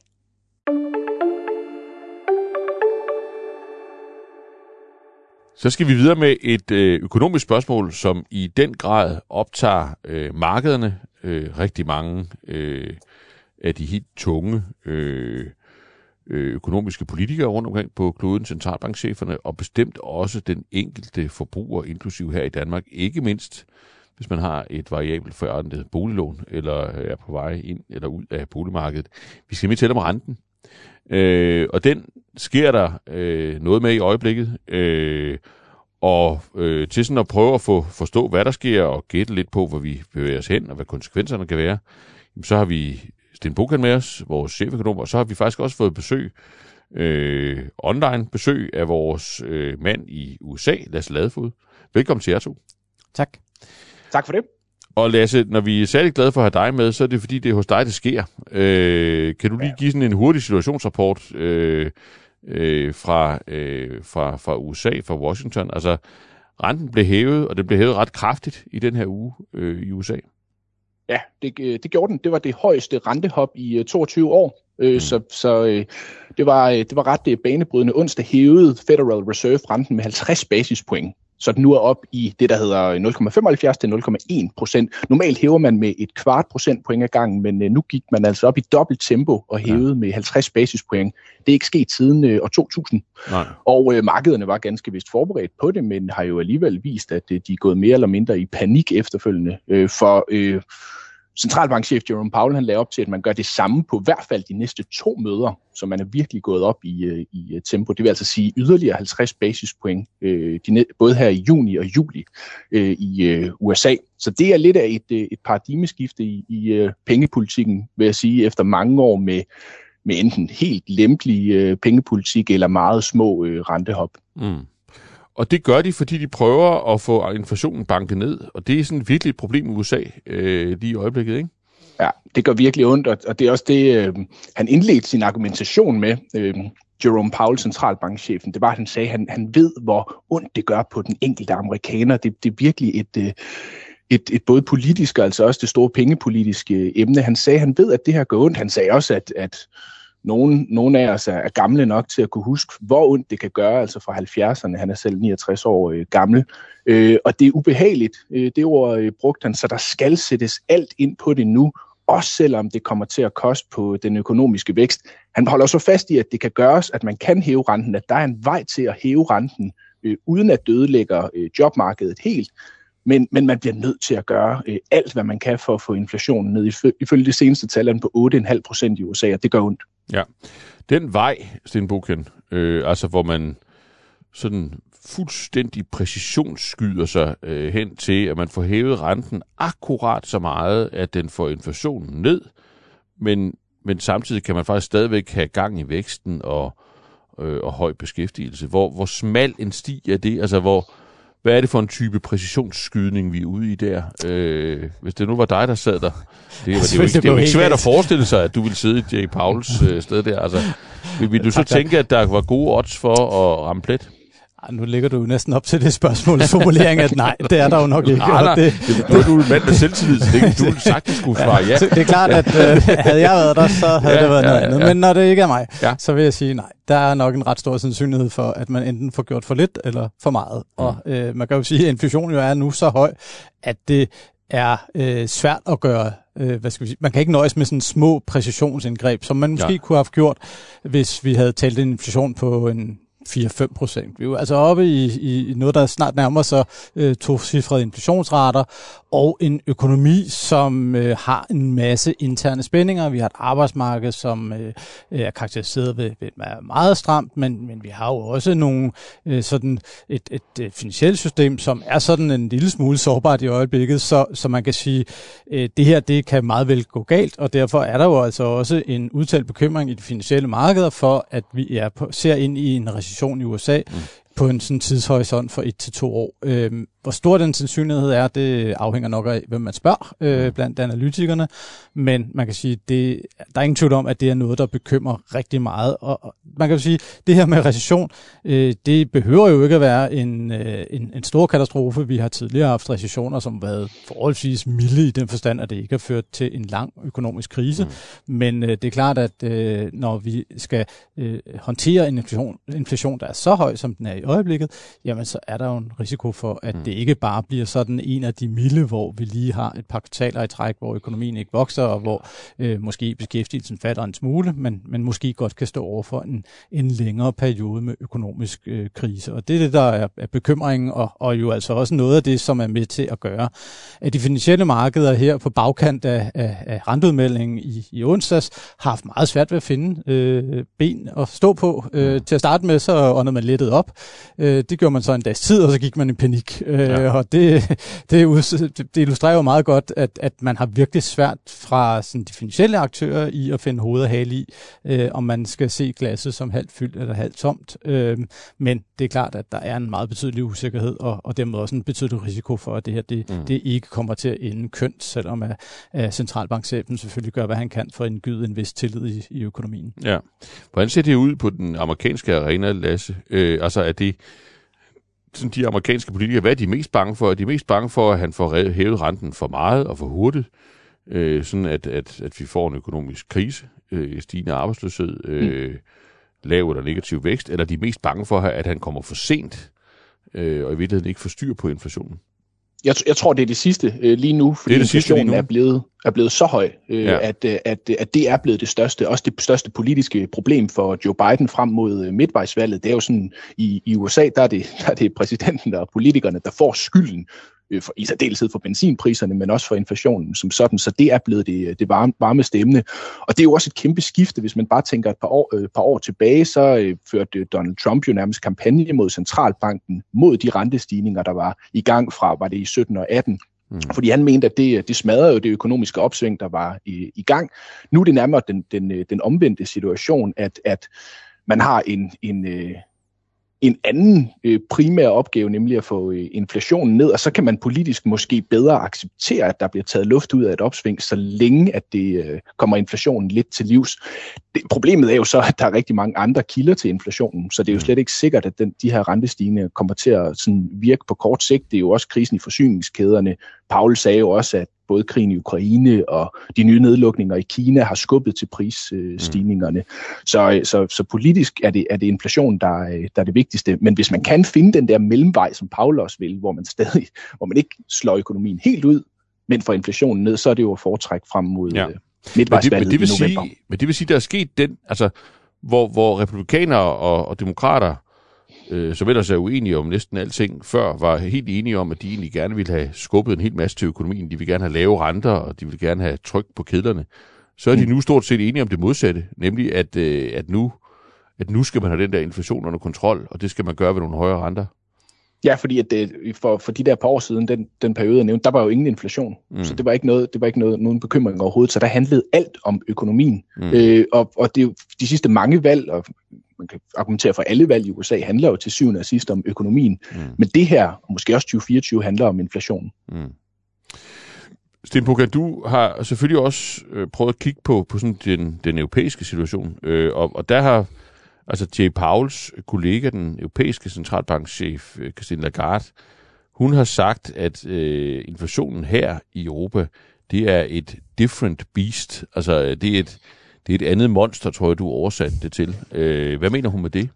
[SPEAKER 1] Så skal vi videre med et øh, økonomisk spørgsmål, som i den grad optager øh, markederne. Øh, rigtig mange øh, af de helt tunge øh, øh, økonomiske politikere rundt omkring på kloden, centralbankcheferne, og bestemt også den enkelte forbruger, inklusiv her i Danmark, ikke mindst hvis man har et variabelt forrentet boliglån, eller er på vej ind eller ud af boligmarkedet. Vi skal med tælle om renten. Øh, og den sker der øh, noget med i øjeblikket. Øh, og øh, til sådan at prøve at få forstå, hvad der sker, og gætte lidt på, hvor vi bevæger os hen, og hvad konsekvenserne kan være, så har vi Sten Bokan med os, vores cheføkonom, og så har vi faktisk også fået besøg, øh, online besøg af vores øh, mand i USA, Lasse Ladefod. Velkommen til jer to.
[SPEAKER 2] Tak.
[SPEAKER 4] Tak for det.
[SPEAKER 1] Og Lasse, når vi er særlig glade for at have dig med, så er det fordi, det er hos dig, det sker. Øh, kan du lige give sådan en hurtig situationsrapport øh, øh, fra, øh, fra, fra USA, fra Washington? Altså, renten blev hævet, og den blev hævet ret kraftigt i den her uge øh, i USA.
[SPEAKER 4] Ja, det, øh, det gjorde den. Det var det højeste rentehop i 22 øh, år. Øh, mm. Så, så det, var, det var ret banebrydende. Onsdag hævede Federal Reserve renten med 50 basispoint så den nu er op i det, der hedder 0,75 til 0,1 procent. Normalt hæver man med et kvart procent point ad gangen, men øh, nu gik man altså op i dobbelt tempo og hævede ja. med 50 basispoint. Det er ikke sket siden øh, år 2000. Nej. Og øh, markederne var ganske vist forberedt på det, men har jo alligevel vist, at øh, de er gået mere eller mindre i panik efterfølgende. Øh, for øh, centralbankchef Jerome Powell han lagde op til, at man gør det samme på hvert fald de næste to møder, så man er virkelig gået op i, øh, i øh, tempo. Det vil altså sige yderligere 50 basispoint, øh, de, både her i juni og juli øh, i øh, USA. Så det er lidt af et, øh, et paradigmeskifte i, i øh, pengepolitikken, vil jeg sige, efter mange år med, med enten helt lempelig øh, pengepolitik eller meget små øh, rentehop. Mm.
[SPEAKER 1] Og det gør de, fordi de prøver at få inflationen banket ned. Og det er sådan virkelig et problem i USA øh, lige i øjeblikket, ikke?
[SPEAKER 4] Ja, det gør virkelig ondt, og det er også det, øh, han indledte sin argumentation med, øh, Jerome Powell, centralbankchefen. Det var, at han sagde, at han, han ved, hvor ondt det gør på den enkelte amerikaner. Det, det er virkelig et, øh, et, et både politisk og altså også det store pengepolitiske øh, emne. Han sagde, at han ved, at det her gør ondt. Han sagde også, at, at nogen, nogen af os er, er gamle nok til at kunne huske, hvor ondt det kan gøre, altså fra 70'erne. Han er selv 69 år øh, gammel. Øh, og det er ubehageligt. Øh, det ord øh, brugte han, så der skal sættes alt ind på det nu, også selvom det kommer til at koste på den økonomiske vækst. Han holder så fast i, at det kan gøres, at man kan hæve renten, at der er en vej til at hæve renten, øh, uden at dødelægger øh, jobmarkedet helt. Men, men man bliver nødt til at gøre øh, alt, hvad man kan for at få inflationen ned. Ifølge det seneste tal er den på 8,5 procent i USA, og det gør ondt.
[SPEAKER 1] Ja, den vej, Sten Buchen, øh, altså hvor man sådan fuldstændig præcisionsskyder sig øh, hen til, at man får hævet renten akkurat så meget, at den får inflationen ned, men, men samtidig kan man faktisk stadigvæk have gang i væksten og, øh, og høj beskæftigelse. Hvor, hvor smal en sti er det? Altså, hvor, hvad er det for en type præcisionsskydning, vi er ude i der? Øh, hvis det nu var dig, der sad der. Det, var, det, det, det, det er jo ikke svært at forestille sig, at du ville sidde i J. Pauls øh, sted der. Altså, vil, vil du så tænke, at der var gode odds for at ramme plet?
[SPEAKER 2] Ej, nu ligger du næsten op til det spørgsmål formulering, at nej, det er der jo nok ikke.
[SPEAKER 1] Nej, nej, det, det, du er en mand med selvtillid, så det, du sagtens skulle svare ja.
[SPEAKER 2] Det er klart, at øh, havde jeg været der, så havde ja, det været ja, noget andet. Ja. Men når det ikke er mig, ja. så vil jeg sige nej. Der er nok en ret stor sandsynlighed for, at man enten får gjort for lidt eller for meget. Mm. Og øh, man kan jo sige, at inflationen jo er nu så høj, at det er øh, svært at gøre øh, hvad skal vi sige, man kan ikke nøjes med sådan små præcisionsindgreb, som man måske ja. kunne have gjort, hvis vi havde talt en inflation på en 4-5 procent. Vi er jo altså oppe i, i noget, der snart nærmer sig øh, tocifrede inflationsrater, og en økonomi, som øh, har en masse interne spændinger. Vi har et arbejdsmarked, som øh, er karakteriseret ved, ved meget stramt, men, men vi har jo også nogle, øh, sådan et, et, et finansielt system, som er sådan en lille smule sårbart i øjeblikket, så, så man kan sige, øh, det her det kan meget vel gå galt, og derfor er der jo altså også en udtalt bekymring i de finansielle markeder for, at vi er på, ser ind i en recession i USA, mm på en sådan tidshorisont for et til to år. Øh, hvor stor den sandsynlighed er, det afhænger nok af, hvem man spørger øh, mm. blandt analytikerne, men man kan sige, det, der er ingen tvivl om, at det er noget, der bekymrer rigtig meget. Og, og man kan sige, det her med recession, øh, det behøver jo ikke at være en, øh, en, en stor katastrofe. Vi har tidligere haft recessioner, som har været forholdsvis milde i den forstand, at det ikke har ført til en lang økonomisk krise. Mm. Men øh, det er klart, at øh, når vi skal øh, håndtere en inflation, inflation, der er så høj, som den er i øjeblikket, jamen så er der jo en risiko for, at mm det ikke bare bliver sådan en af de milde, hvor vi lige har et par kvartaler i træk, hvor økonomien ikke vokser, og hvor øh, måske beskæftigelsen fatter en smule, men, men måske godt kan stå over for en, en længere periode med økonomisk øh, krise. Og det er det, der er, er bekymringen, og, og jo altså også noget af det, som er med til at gøre, at de finansielle markeder her på bagkant af, af, af renteudmeldingen i, i onsdags har haft meget svært ved at finde øh, ben at stå på. Øh, til at starte med, så åndede man lettet op. Øh, det gjorde man så en dags tid, og så gik man i panik. Øh, ja. Og det, det, det illustrerer jo meget godt, at, at man har virkelig svært fra sådan, de finansielle aktører i at finde hoved og hale i, øh, om man skal se glasset som halvt fyldt eller halvt tomt. Øh, men det er klart, at der er en meget betydelig usikkerhed, og, og dermed også en betydelig risiko for, at det her det, mm. det ikke kommer til at ende kønt, selvom at, at centralbankchefen selvfølgelig gør, hvad han kan for at gyde en vis tillid i, i økonomien.
[SPEAKER 1] Ja. Hvordan ser det ud på den amerikanske arena, Lasse? Øh, altså er det sådan de amerikanske politikere, hvad er de mest bange for? Er de mest bange for, at han får hævet renten for meget og for hurtigt, øh, sådan at, at, at vi får en økonomisk krise, øh, stigende arbejdsløshed, øh, mm. lav eller negativ vækst, eller er de mest bange for, at han kommer for sent, øh, og i virkeligheden ikke får styr på inflationen?
[SPEAKER 4] Jeg, jeg tror, det er det sidste øh, lige nu, fordi det er det inflationen nu. er blevet, er blevet så høj, øh, ja. at, øh, at, at det er blevet det største, også det største politiske problem for Joe Biden frem mod øh, midtvejsvalget. Det er jo sådan, i, i USA, der er, det, der er det præsidenten og politikerne, der får skylden øh, for, i særdeleshed for benzinpriserne, men også for inflationen som sådan. Så det er blevet det, det varme, varme stemme. Og det er jo også et kæmpe skifte, hvis man bare tænker et par år, øh, par år tilbage, så øh, førte Donald Trump jo nærmest kampagne mod centralbanken, mod de rentestigninger, der var i gang fra, var det i 17 og 18, Mm. Fordi han mente, at det, det smadrede jo det økonomiske opsving, der var i, i gang. Nu er det nærmere den, den, den omvendte situation, at, at man har en, en, øh, en anden øh, primær opgave, nemlig at få øh, inflationen ned, og så kan man politisk måske bedre acceptere, at der bliver taget luft ud af et opsving, så længe at det øh, kommer inflationen lidt til livs. Det, problemet er jo så, at der er rigtig mange andre kilder til inflationen, så det er jo mm. slet ikke sikkert, at den, de her rentestigninger kommer til at sådan, virke på kort sigt. Det er jo også krisen i forsyningskæderne. Paul sagde jo også, at både krigen i Ukraine og de nye nedlukninger i Kina har skubbet til prisstigningerne. Mm. Så, så, så politisk er det, er det inflation, der, der er det vigtigste. Men hvis man kan finde den der mellemvej, som Paul også vil, hvor man stadig, hvor man ikke slår økonomien helt ud, men får inflationen ned, så er det jo at foretrække frem mod ja. midtvejsvalget
[SPEAKER 1] men det, men det vil i november. Sige, men det vil sige, der er sket den, altså, hvor, hvor republikanere og, og demokrater øh, som ellers er uenige om næsten alting, før var helt enige om, at de egentlig gerne ville have skubbet en hel masse til økonomien. De vil gerne have lave renter, og de vil gerne have tryk på kedlerne. Så er de mm. nu stort set enige om det modsatte, nemlig at, øh, at, nu, at nu skal man have den der inflation under kontrol, og det skal man gøre ved nogle højere renter.
[SPEAKER 4] Ja, fordi at det, for, for de der par år siden, den, den periode jeg nævnte, der var jo ingen inflation. Mm. Så det var ikke noget, det var ikke noget, nogen bekymring overhovedet. Så der handlede alt om økonomien. Mm. Øh, og, og det, de sidste mange valg, og man kan argumentere for alle valg i USA, handler jo til syvende og sidst om økonomien. Mm. Men det her, og måske også 2024, handler om inflation. Mm.
[SPEAKER 1] Sten Puka, du har selvfølgelig også øh, prøvet at kigge på, på sådan den, den europæiske situation, øh, og, og der har Altså Jay Pauls kollega, den europæiske centralbankchef Christine Lagarde, hun har sagt, at øh, inflationen her i Europa, det er et different beast. Altså det er et, det er et andet monster, tror jeg, du oversatte det til. Øh, hvad mener hun med det?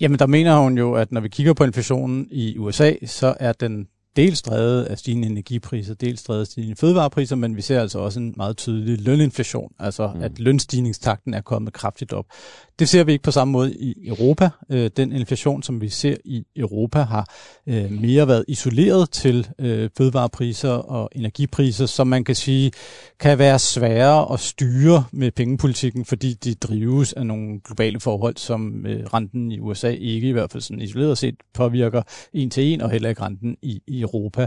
[SPEAKER 2] Jamen, der mener hun jo, at når vi kigger på inflationen i USA, så er den dels drevet af stigende energipriser, dels drevet af stigende fødevarepriser, men vi ser altså også en meget tydelig løninflation, altså mm. at lønstigningstakten er kommet kraftigt op. Det ser vi ikke på samme måde i Europa. Øh, den inflation, som vi ser i Europa, har øh, mere været isoleret til øh, fødevarepriser og energipriser, som man kan sige kan være svære at styre med pengepolitikken, fordi de drives af nogle globale forhold, som renten i USA ikke i hvert fald sådan isoleret set påvirker en til en, og heller ikke renten i, i Europa.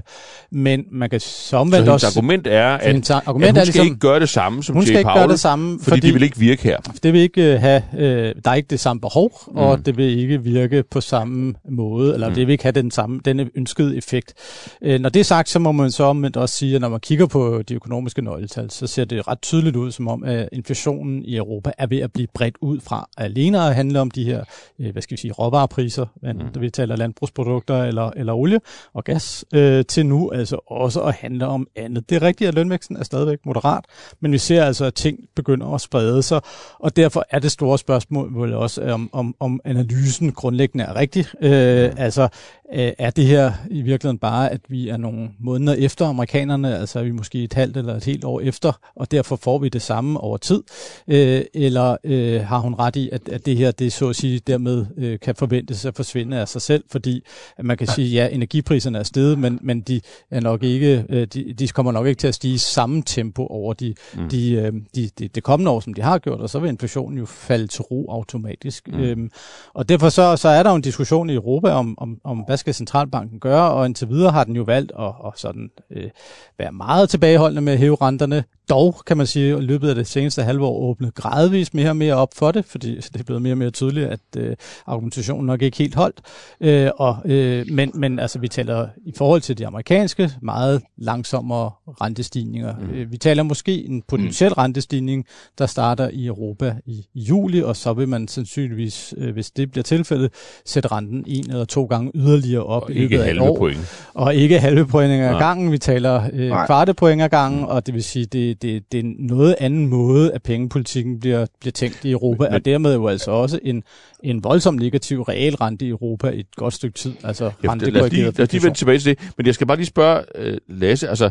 [SPEAKER 2] Men man kan så omvendt
[SPEAKER 1] så
[SPEAKER 2] også...
[SPEAKER 1] argument er, at, argument at hun skal ligesom, ikke gøre det samme som
[SPEAKER 2] hun skal
[SPEAKER 1] Jay
[SPEAKER 2] ikke
[SPEAKER 1] Powell,
[SPEAKER 2] gøre det samme,
[SPEAKER 1] fordi, fordi de vil ikke virke her.
[SPEAKER 2] Det vil ikke have... Øh, der er ikke det samme behov, mm. og det vil ikke virke på samme måde, eller mm. det vil ikke have den samme, denne ønskede effekt. Øh, når det er sagt, så må man så omvendt også sige, at når man kigger på de økonomiske nøgletal, så ser det ret tydeligt ud, som om at inflationen i Europa er ved at blive bredt ud fra alene at handle om de her, øh, hvad skal vi sige, råvarepriser, mm. vi taler landbrugsprodukter eller, eller olie og gas, øh, til nu altså også at handle om andet. Det er rigtigt, at lønvæksten er stadigvæk moderat, men vi ser altså, at ting begynder at sprede sig, og derfor er det store spørgsmål også, om, om, om analysen grundlæggende er rigtig. Øh, altså, øh, er det her i virkeligheden bare, at vi er nogle måneder efter amerikanerne, altså er vi måske et halvt eller et helt år efter, og derfor får vi det samme over tid? Øh, eller øh, har hun ret i, at, at det her, det så at sige, dermed øh, kan forventes at forsvinde af sig selv, fordi at man kan sige, ja, energipriserne er steget, men, men de er nok ikke, øh, de, de kommer nok ikke til at stige i samme tempo over de, mm. de, øh, de, de, de kommende år, som de har gjort, og så vil inflationen jo falde til ro automatisk. Mm. Øhm, og derfor så, så er der jo en diskussion i Europa om, om, om, hvad skal centralbanken gøre, og indtil videre har den jo valgt at, at sådan, øh, være meget tilbageholdende med at hæve renterne. Dog kan man sige, at i løbet af det seneste halve år åbnet gradvist mere og mere op for det, fordi det er blevet mere og mere tydeligt, at øh, argumentationen nok ikke helt holdt. Øh, og, øh, men, men altså, vi taler i forhold til de amerikanske meget langsommere rentestigninger. Mm. Øh, vi taler måske en potentiel mm. rentestigning, der starter i Europa i, i juli, og så vil man sandsynligvis, øh, hvis det bliver tilfældet, sætte renten en eller to gange yderligere op
[SPEAKER 1] og
[SPEAKER 2] i løbet af et år.
[SPEAKER 1] Point.
[SPEAKER 2] Og ikke halve point ad gangen. Vi taler øh, kvarte point ad gangen, mm. og det vil sige, det, det, det er noget anden måde, at pengepolitikken bliver, bliver tænkt i Europa, men, og dermed jo altså også en, en voldsom negativ realrente i Europa i et godt stykke tid. Altså
[SPEAKER 1] ja, lad os lige, lad os lige vende tilbage til det. Men jeg skal bare lige spørge uh, Lasse, altså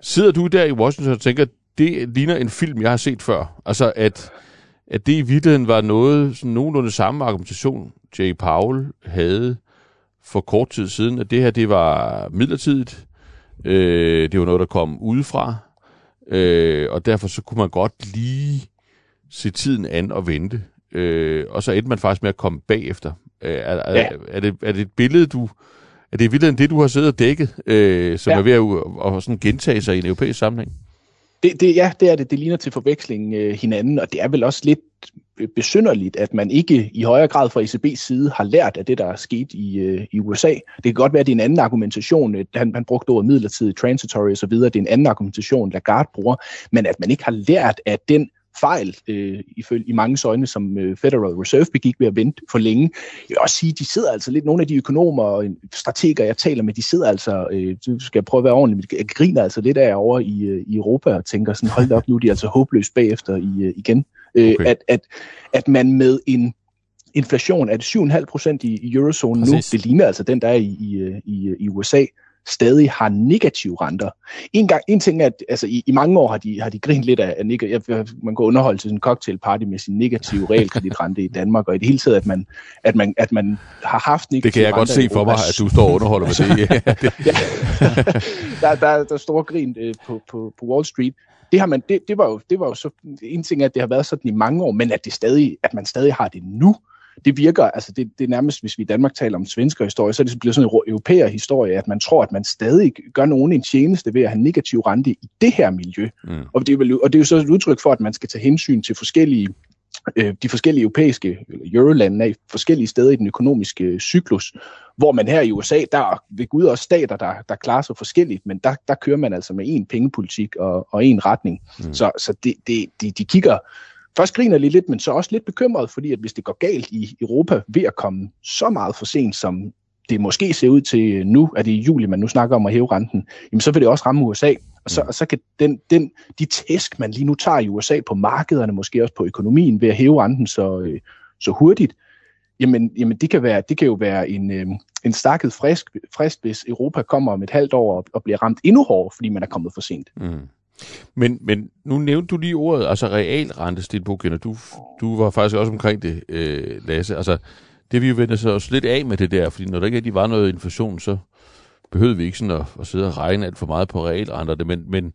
[SPEAKER 1] sidder du der i Washington og tænker, det ligner en film, jeg har set før? Altså at at det i virkeligheden var noget, sådan nogenlunde samme argumentation, Jay Powell havde for kort tid siden, at det her, det var midlertidigt, øh, det var noget, der kom udefra, øh, og derfor så kunne man godt lige se tiden an og vente, øh, og så endte man faktisk med at komme bagefter. Øh, er, er, ja. er, det, er det et billede, du... Er det i virkeligheden det, du har siddet og dækket, øh, som ja. er ved at, at, at sådan gentage sig i en europæisk sammenhæng?
[SPEAKER 4] Det, det, ja, det er det. Det ligner til forveksling øh, hinanden, og det er vel også lidt øh, besynderligt, at man ikke i højere grad fra ECB's side har lært af det, der er sket i, øh, i USA. Det kan godt være, at det er en anden argumentation. Øh, han, han brugte ordet midlertidigt, transitory osv. Det er en anden argumentation, Lagarde bruger, men at man ikke har lært af den fejl, øh, ifølge i mange øjne, som øh, Federal Reserve begik ved at vente for længe. Jeg vil også sige, de sidder altså lidt, nogle af de økonomer og strateger, jeg taler med, de sidder altså, øh, du skal prøve at være ordentlig, men jeg griner altså lidt af over i, øh, i Europa og tænker sådan, hold op, nu er de altså håbløst bagefter i, øh, igen. Øh, okay. at, at, at man med en inflation af 7,5 procent i, i eurozonen nu, det ligner altså den, der er i, i, i, i USA, stadig har negative renter. En, gang, en ting er, at altså, i, i mange år har de, har de grint lidt af, af negativ, man går underholde til sådan en cocktailparty med sin negative realkreditrente i Danmark, og i det hele taget, at man, at man, at man har haft negative
[SPEAKER 1] Det kan jeg godt se for mig, at du står og underholder med det.
[SPEAKER 4] ja. der, der, der er store grin øh, på, på, på Wall Street. Det, har man, det, det, var jo, det var jo så, en ting, at det har været sådan i mange år, men at, det stadig, at man stadig har det nu, det virker, altså det, det er nærmest, hvis vi i Danmark taler om svensker historie, så er det blevet sådan en europæer historie, at man tror, at man stadig gør nogen en tjeneste ved at have negativ rente i det her miljø. Mm. Og, det er vel, og det er jo så et udtryk for, at man skal tage hensyn til forskellige øh, de forskellige europæiske eurolande er i forskellige steder i den økonomiske cyklus, hvor man her i USA, der er ved Gud også stater, der, der klarer sig forskelligt, men der, der kører man altså med én pengepolitik og, og én retning. Mm. Så, så det, det, de, de kigger først griner de lidt, men så også lidt bekymret, fordi at hvis det går galt i Europa ved at komme så meget for sent, som det måske ser ud til nu, at det er i juli, man nu snakker om at hæve renten, jamen så vil det også ramme USA. Og så, mm. og så kan den, den, de tæsk, man lige nu tager i USA på markederne, måske også på økonomien, ved at hæve renten så, øh, så hurtigt, jamen, jamen det, kan være, det kan jo være en, øh, en stakket frisk, frist, hvis Europa kommer om et halvt år og, og bliver ramt endnu hårdere, fordi man er kommet for sent. Mm.
[SPEAKER 1] Men, men nu nævnte du lige ordet, altså realrente, Sten Du, du var faktisk også omkring det, øh, Lasse. Altså, det vi jo vendte os lidt af med det der, fordi når der ikke rigtig var noget inflation, så behøvede vi ikke sådan at, at sidde og regne alt for meget på realrenter. Men, men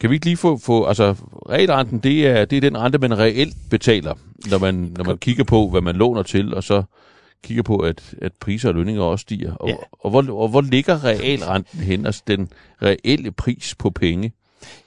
[SPEAKER 1] kan vi ikke lige få, få altså realrenten, det er, det er den rente, man reelt betaler, når man, når man kigger på, hvad man låner til, og så kigger på, at, at priser og lønninger også stiger. Og, ja. og, hvor, og hvor ligger realrenten hen, altså den reelle pris på penge?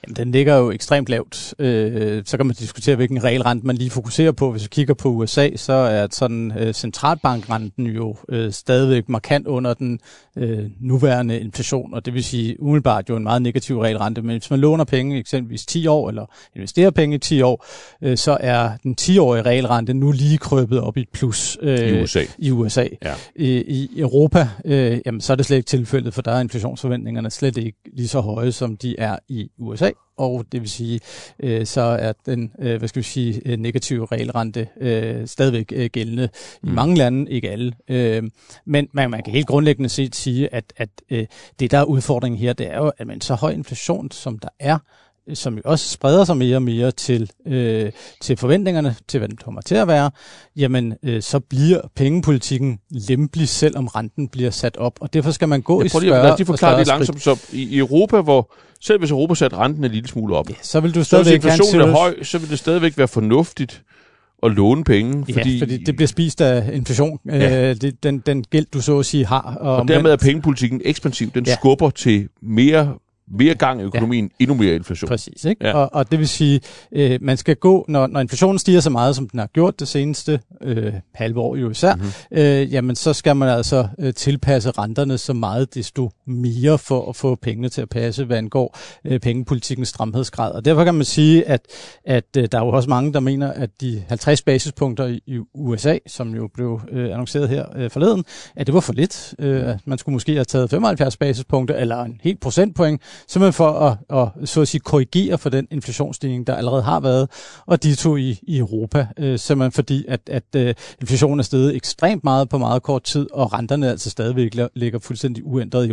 [SPEAKER 2] Jamen, den ligger jo ekstremt lavt. Øh, så kan man diskutere, hvilken regelrente man lige fokuserer på. Hvis vi kigger på USA, så er sådan øh, centralbankrenten jo øh, stadigvæk markant under den øh, nuværende inflation, og det vil sige umiddelbart jo en meget negativ regelrente. Men hvis man låner penge eksempelvis 10 år, eller investerer penge i 10 år, øh, så er den 10-årige regelrente nu lige krøbet op i et plus
[SPEAKER 1] øh, i USA.
[SPEAKER 2] I, USA. Ja. I, I Europa, øh, jamen, så er det slet ikke tilfældet, for der er inflationsforventningerne slet ikke lige så høje, som de er i USA, og det vil sige, øh, så er den øh, hvad skal vi sige, øh, negative regelrente øh, stadigvæk øh, gældende mm. i mange lande, ikke alle. Øh, men man, man kan helt grundlæggende set sige, at, at øh, det der er udfordringen her, det er jo, at man så høj inflation, som der er, som jo også spreder sig mere og mere til, øh, til forventningerne til, hvad den kommer til at være, jamen øh, så bliver pengepolitikken lempelig, selvom renten bliver sat op. Og derfor skal man gå ja, i større
[SPEAKER 1] Lad os lige forklare det langsomt. Så i Europa, hvor selv hvis Europa satte renten en lille smule op, ja,
[SPEAKER 2] så vil du stadigvæk
[SPEAKER 1] så hvis inflationen er høj, så vil det stadigvæk være fornuftigt at låne penge.
[SPEAKER 2] Fordi, ja, fordi det bliver spist af inflation, ja. øh, det, den, den gæld, du så at sige har.
[SPEAKER 1] Og, og dermed er pengepolitikken ekspansiv. Den ja. skubber til mere mere gang i økonomien, ja. endnu mere inflation.
[SPEAKER 2] Præcis, ikke? Ja. Og, og det vil sige, øh, man skal gå, når, når inflationen stiger så meget, som den har gjort det seneste øh, halve år jo især, mm-hmm. øh, jamen så skal man altså øh, tilpasse renterne så meget, desto mere for at få pengene til at passe, hvad angår øh, pengepolitikens stramhedsgrad. Og derfor kan man sige, at, at øh, der er jo også mange, der mener, at de 50 basispunkter i, i USA, som jo blev øh, annonceret her øh, forleden, at det var for lidt. Øh, at man skulle måske have taget 75 basispunkter, eller en helt procentpoint, simpelthen for at, at, så at sige, korrigere for den inflationsstigning, der allerede har været, og de to i, i Europa, øh, simpelthen fordi, at, at øh, inflationen er steget ekstremt meget på meget kort tid, og renterne altså stadigvæk ligger fuldstændig uændret i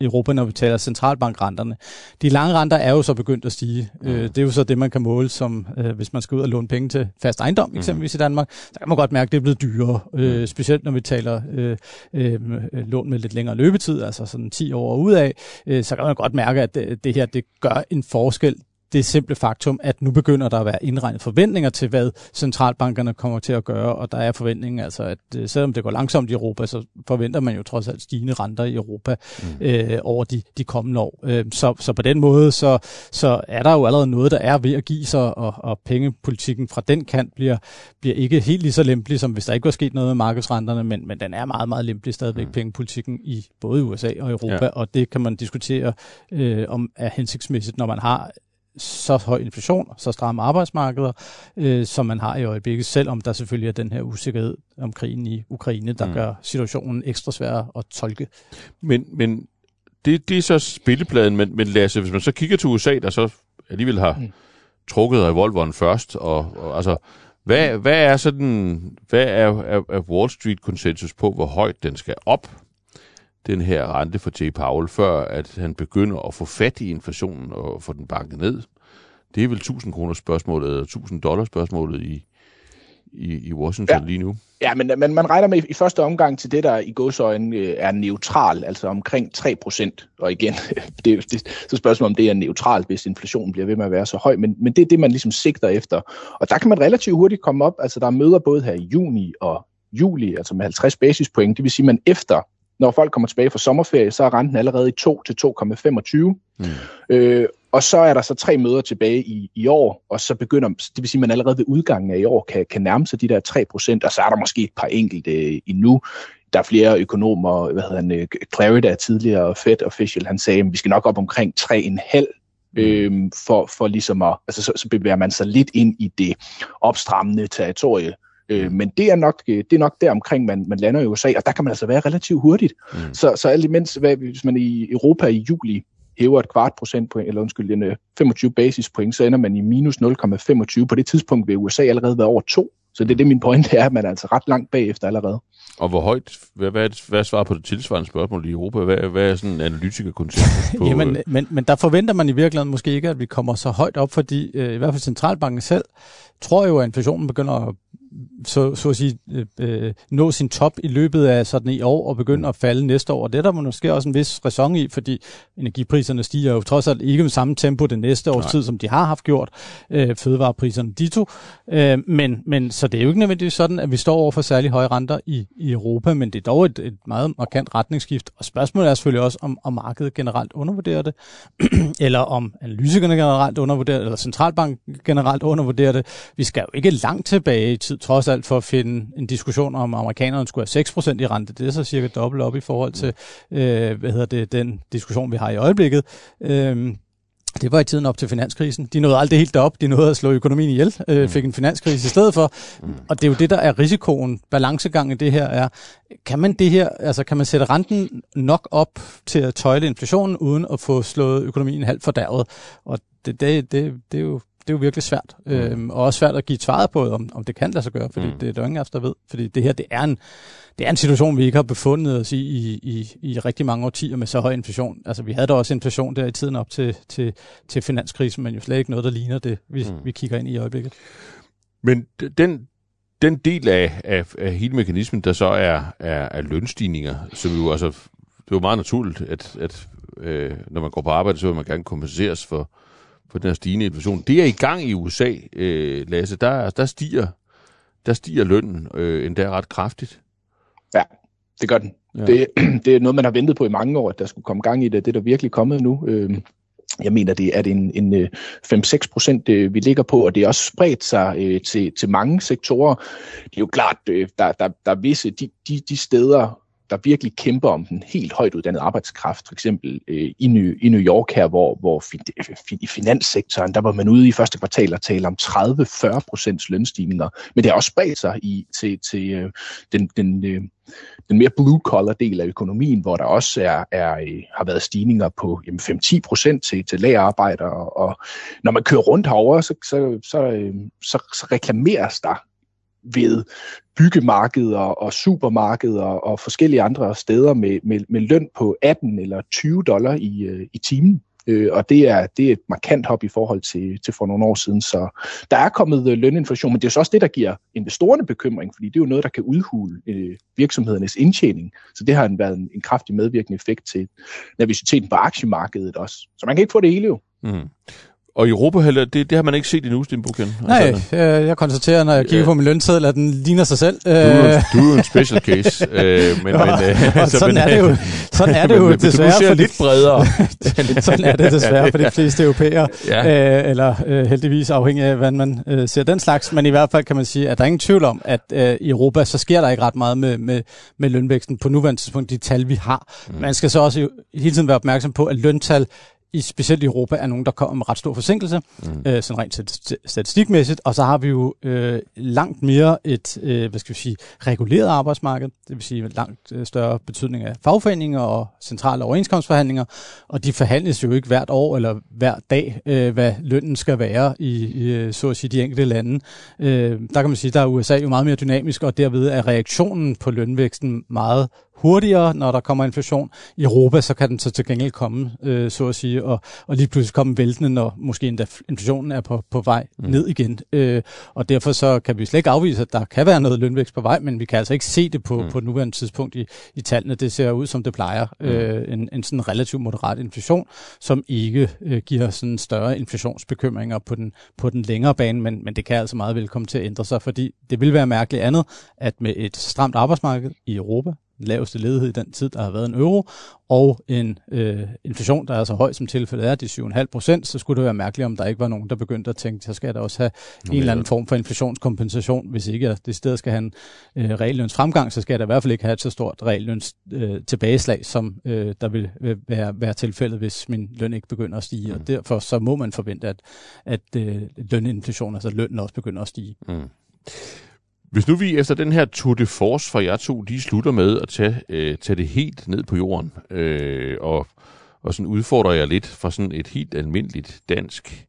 [SPEAKER 2] Europa, når vi taler centralbankrenterne. De lange renter er jo så begyndt at stige. Mm. Øh, det er jo så det, man kan måle, som øh, hvis man skal ud og låne penge til fast ejendom, mm. eksempelvis i Danmark, så kan man godt mærke, at det er blevet dyrere, øh, mm. specielt når vi taler øh, øh, lån med lidt længere løbetid, altså sådan 10 år ud af, øh, så kan man godt mærke, at det, det her det gør en forskel det simple faktum, at nu begynder der at være indregnet forventninger til, hvad centralbankerne kommer til at gøre, og der er forventningen altså, at øh, selvom det går langsomt i Europa, så forventer man jo trods alt stigende renter i Europa mm. øh, over de, de kommende år. Øh, så, så på den måde, så, så er der jo allerede noget, der er ved at give sig, og, og pengepolitikken fra den kant bliver, bliver ikke helt lige så lempelig, som hvis der ikke var sket noget med markedsrenterne, men, men den er meget, meget lempelig stadigvæk, mm. pengepolitikken i både USA og Europa, ja. og det kan man diskutere, øh, om er hensigtsmæssigt, når man har så høj inflation, så stramme arbejdsmarkeder, øh, som man har i øjeblikket, selvom der selvfølgelig er den her usikkerhed om krigen i Ukraine, der mm. gør situationen ekstra svær at tolke.
[SPEAKER 1] Men, men det, det er så spillepladen, men, men Lasse, hvis man så kigger til USA, der så alligevel har mm. trukket revolveren først, og, og altså, hvad, hvad er sådan, hvad er, er, er Wall Street konsensus på, hvor højt den skal op? Den her rente for J. Powell, før at han begynder at få fat i inflationen og få den banket ned. Det er vel 1000 kroner spørgsmålet, eller 1000 dollar spørgsmålet i, i, i Washington ja. lige nu.
[SPEAKER 4] Ja, men, men man regner med i første omgang til det, der i godsøjne øh, er neutral, altså omkring 3 procent. Og igen, det det, så spørgsmålet om det er neutralt, hvis inflationen bliver ved med at være så høj, men, men det er det, man ligesom sigter efter. Og der kan man relativt hurtigt komme op, altså der er møder både her i juni og juli, altså med 50 basispoint, det vil sige, at man efter når folk kommer tilbage fra sommerferie, så er renten allerede i 2 til 2,25. Mm. Øh, og så er der så tre møder tilbage i, i år, og så begynder, det vil sige, at man allerede ved udgangen af i år kan, kan nærme sig de der 3 procent, og så er der måske et par enkelte endnu. Der er flere økonomer, hvad hedder han, Clarida tidligere Fed official, han sagde, at vi skal nok op omkring 3,5 øhm, for, for ligesom at, altså så, så bevæger man sig lidt ind i det opstrammende territorie. Øh, men det er nok det er nok der omkring man, man lander i USA, og der kan man altså være relativt hurtigt. Mm. Så, så alt imens, hvad, hvis man i Europa i juli hæver et kvart procentpoint, eller undskyld, en 25 basispoint, så ender man i minus 0,25. På det tidspunkt vil USA allerede være over 2. Så det er det, min pointe er, at man er altså ret langt bagefter allerede.
[SPEAKER 1] Og hvor højt, hvad, hvad, hvad er svaret på det tilsvarende spørgsmål i Europa? Hvad, hvad er sådan en analytikerkoncept på?
[SPEAKER 2] Jamen, men, men der forventer man i virkeligheden måske ikke, at vi kommer så højt op, fordi øh, i hvert fald centralbanken selv tror jo, at inflationen begynder at så, så at sige, øh, øh, nå sin top i løbet af sådan i år og begynde at falde næste år. Og det er der måske også en vis ræson i, fordi energipriserne stiger jo trods alt ikke med samme tempo det næste års Nej. tid, som de har haft gjort. Øh, fødevarepriserne dito. Øh, men, men så det er jo ikke nødvendigvis sådan, at vi står over for særlig høje renter i, i Europa, men det er dog et, et meget markant retningsskift. Og spørgsmålet er selvfølgelig også, om, om markedet generelt undervurderer det, eller om analytikerne generelt undervurderer det, eller centralbanken generelt undervurderer det. Vi skal jo ikke langt tilbage i tid, trods alt for at finde en diskussion om, amerikanerne skulle have 6% i rente. Det er så cirka dobbelt op i forhold til, øh, hvad hedder det, den diskussion, vi har i øjeblikket. Øh, det var i tiden op til finanskrisen. De nåede aldrig helt op. De nåede at slå økonomien ihjel. Øh, mm. fik en finanskrise i stedet for. Mm. Og det er jo det, der er risikoen. Balancegangen i det her er, kan man det her, altså kan man sætte renten nok op til at tøjle inflationen, uden at få slået økonomien halvt fordærvet? Og det, det, det, det er jo det er jo virkelig svært. Mm. Øhm, og også svært at give svaret på, om, om det kan lade sig gøre, fordi mm. det er der ingen af os, der ved. Fordi det her, det er en, det er en situation, vi ikke har befundet os i, i, i, i rigtig mange årtier med så høj inflation. Altså, vi havde da også inflation der i tiden op til, til, til finanskrisen, men jo slet ikke noget, der ligner det, vi, mm. vi kigger ind i i øjeblikket.
[SPEAKER 1] Men den, den del af, af, af hele mekanismen, der så er, er, er lønstigninger, som jo altså, det er jo meget naturligt, at, at øh, når man går på arbejde, så vil man gerne kompenseres for, for den her stigende inflation. Det er i gang i USA, øh, Lasse. Der, der, stiger, der stiger lønnen øh, endda ret kraftigt.
[SPEAKER 4] Ja, det gør den. Ja. Det, det er noget, man har ventet på i mange år, at der skulle komme gang i det. Det er der virkelig kommet nu. Øh, jeg mener, det er det en, en 5-6 øh, procent, øh, vi ligger på, og det er også spredt sig øh, til, til mange sektorer. Det er jo klart, øh, der, der, der er visse de, de, de steder, der virkelig kæmper om den helt højt uddannede arbejdskraft, for eksempel øh, i, New, i New York her, hvor, hvor fin, i finanssektoren, der var man ude i første kvartal og tale om 30-40 procents lønstigninger, men det har også spredt sig i, til, til øh, den, den, øh, den mere blue-collar del af økonomien, hvor der også er, er, øh, har været stigninger på 5-10 procent til, til lagerarbejdere, og når man kører rundt herover, så, så, så, øh, så, så reklameres der ved byggemarkeder og supermarkeder og forskellige andre steder med, med, med løn på 18 eller 20 dollar i, øh, i timen. Øh, og det er, det er et markant hop i forhold til, til for nogle år siden. Så der er kommet øh, løninflation, men det er så også det, der giver investorerne bekymring, fordi det er jo noget, der kan udhule øh, virksomhedernes indtjening. Så det har en, været en, en kraftig medvirkende effekt til nervositeten på aktiemarkedet også. Så man kan ikke få det hele jo. Mm.
[SPEAKER 1] Og i Europa, det, det har man ikke set endnu, Sten Buchen.
[SPEAKER 2] Nej, altså, jeg, jeg konstaterer, når jeg kigger ja. på min lønseddel, at den ligner sig selv.
[SPEAKER 1] Du er, øh. du er en special case. øh, men, men,
[SPEAKER 2] øh, altså, sådan, men, er det jo, sådan er det jo men, desværre.
[SPEAKER 1] Du ser lidt bredere.
[SPEAKER 2] sådan er det desværre for de fleste europæere. Ja. Øh, eller øh, heldigvis afhængig af, hvordan man øh, ser den slags. Men i hvert fald kan man sige, at der er ingen tvivl om, at øh, i Europa, så sker der ikke ret meget med, med, med lønvæksten på nuværende tidspunkt, de tal, vi har. Mm. Man skal så også hele tiden være opmærksom på, at løntal i specielt i Europa er nogen, der kommer med ret stor forsinkelse, mm. øh, sådan rent statistikmæssigt, og så har vi jo øh, langt mere et, øh, hvad skal vi sige, reguleret arbejdsmarked, det vil sige langt øh, større betydning af fagforeninger og centrale overenskomstforhandlinger, og de forhandles jo ikke hvert år eller hver dag, øh, hvad lønnen skal være i, i øh, så at sige, de enkelte lande. Øh, der kan man sige, der er USA jo meget mere dynamisk, og derved er reaktionen på lønvæksten meget hurtigere, når der kommer inflation. I Europa, så kan den så til gengæld komme, øh, så at sige, og, og lige pludselig komme væltende, når måske endda inflationen er på, på vej mm. ned igen. Øh, og derfor så kan vi slet ikke afvise, at der kan være noget lønvækst på vej, men vi kan altså ikke se det på, mm. på nuværende tidspunkt i, i tallene. Det ser ud, som det plejer. Mm. Øh, en, en sådan relativt moderat inflation, som ikke øh, giver sådan større inflationsbekymringer på den, på den længere bane, men, men det kan altså meget vel komme til at ændre sig, fordi det vil være mærkeligt andet, at med et stramt arbejdsmarked i Europa, laveste ledighed i den tid, der har været en euro, og en øh, inflation, der er så høj som tilfældet er, de 7,5 procent, så skulle det være mærkeligt, om der ikke var nogen, der begyndte at tænke, så skal der også have okay. en eller anden form for inflationskompensation. Hvis ikke jeg det sted skal have en øh, realløns fremgang, så skal jeg da i hvert fald ikke have et så stort realløns øh, tilbageslag, som øh, der vil være, være tilfældet, hvis min løn ikke begynder at stige. Mm. Og derfor så må man forvente, at, at øh, løninflation, altså lønnen også begynder at stige. Mm.
[SPEAKER 1] Hvis nu vi efter den her tour de force fra jer to, de slutter med at tage, øh, tage det helt ned på jorden, øh, og, og sådan udfordrer jeg lidt fra sådan et helt almindeligt dansk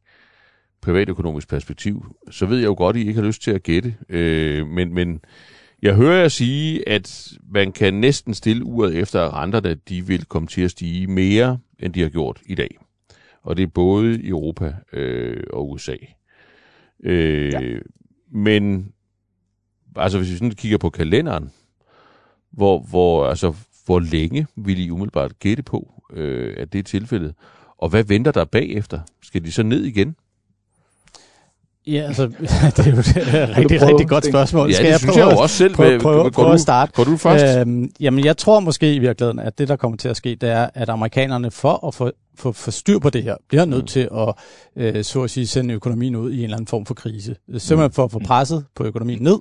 [SPEAKER 1] privatøkonomisk perspektiv, så ved jeg jo godt, at I ikke har lyst til at gætte, øh, men, men jeg hører jer sige, at man kan næsten stille uret efter, at renterne de vil komme til at stige mere, end de har gjort i dag. Og det er både i Europa øh, og USA. Øh, ja. Men altså hvis vi sådan kigger på kalenderen, hvor, hvor, altså, hvor længe vil I umiddelbart gætte på, øh, at det er tilfældet? Og hvad venter der bagefter? Skal de så ned igen?
[SPEAKER 2] Ja, altså, det er jo et rigtig, rigtig godt spørgsmål.
[SPEAKER 1] Ja, Skal det jeg synes prøve, jeg jo også selv.
[SPEAKER 2] Prøve, prøve, prøve, prøve at starte?
[SPEAKER 1] Går du først?
[SPEAKER 2] Øhm, jamen, jeg tror måske i virkeligheden, at det, der kommer til at ske, det er, at amerikanerne for at få få, få styr på det her, bliver nødt mm. til at, øh, så at sige, sende økonomien ud i en eller anden form for krise. Simpelthen mm. for at få presset på økonomien ned.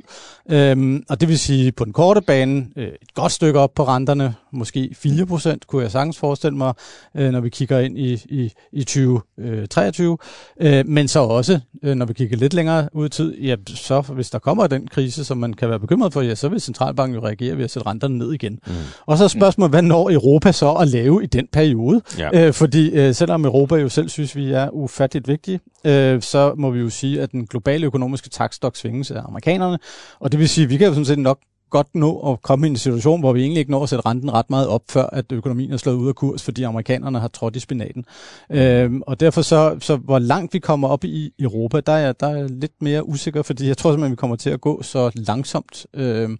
[SPEAKER 2] Øhm, og det vil sige, på den korte bane, øh, et godt stykke op på renterne, måske 4% kunne jeg sagtens forestille mig, øh, når vi kigger ind i, i, i 2023. Øh, men så også, øh, når vi kigger lidt længere ud i tid, ja, så hvis der kommer den krise, som man kan være bekymret for, ja, så vil centralbanken jo reagere ved at sætte renterne ned igen. Mm. Og så er spørgsmålet, hvad når Europa så at lave i den periode? Ja. Øh, fordi øh, selvom Europa jo selv synes, vi er ufatteligt vigtige, øh, så må vi jo sige, at den globale økonomiske takstok svinges af amerikanerne. Og det vil sige, at vi kan jo sådan set nok godt nå at komme i en situation, hvor vi egentlig ikke når at sætte renten ret meget op, før at økonomien er slået ud af kurs, fordi amerikanerne har trådt i spinaten. Øhm, og derfor så, så hvor langt vi kommer op i Europa, der er, der er lidt mere usikker, fordi jeg tror simpelthen, vi kommer til at gå så langsomt, Øhm,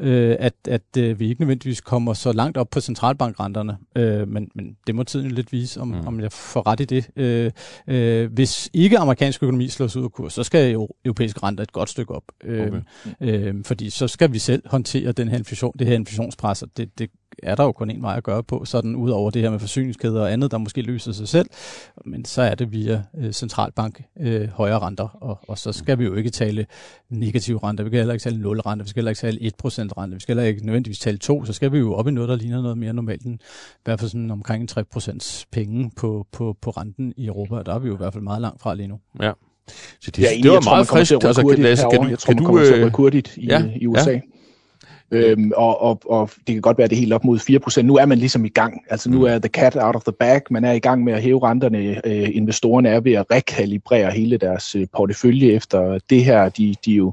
[SPEAKER 2] øh, at, at øh, vi ikke nødvendigvis kommer så langt op på centralbankrenterne. Øh, men, men det må tiden lidt vise, om, mm. om jeg får ret i det. Øh, øh, hvis ikke amerikansk økonomi slås ud af kurs, så skal jo europæiske renter et godt stykke op. Øh, okay. øh, fordi så skal vi selv håndtere den her inflation, det her inflationspres, og det, det er der jo kun en vej at gøre på, sådan ud over det her med forsyningskæder og andet, der måske løser sig selv, men så er det via øh, centralbank øh, højere renter, og, og så skal vi jo ikke tale negative renter, vi kan heller ikke tale 0 renter, vi skal heller ikke tale 1% rente, vi skal heller ikke nødvendigvis tale 2, så skal vi jo op i noget, der ligner noget mere normalt end i hvert fald sådan omkring 3% penge på, på, på renten i Europa, og der er vi jo i hvert fald meget langt fra lige nu.
[SPEAKER 1] Ja. Så det, ja, det var meget frisk.
[SPEAKER 4] Altså, kan, Lasse, kan du, jeg tror, kan man kommer du, til at rykke hurtigt i, ja, i USA. Ja. Øhm, og, og, og det kan godt være, at det er helt op mod 4%. Nu er man ligesom i gang. Altså nu mm. er the cat out of the bag. Man er i gang med at hæve renterne. Øh, investorerne er ved at rekalibrere hele deres øh, portefølje efter det her. De, de jo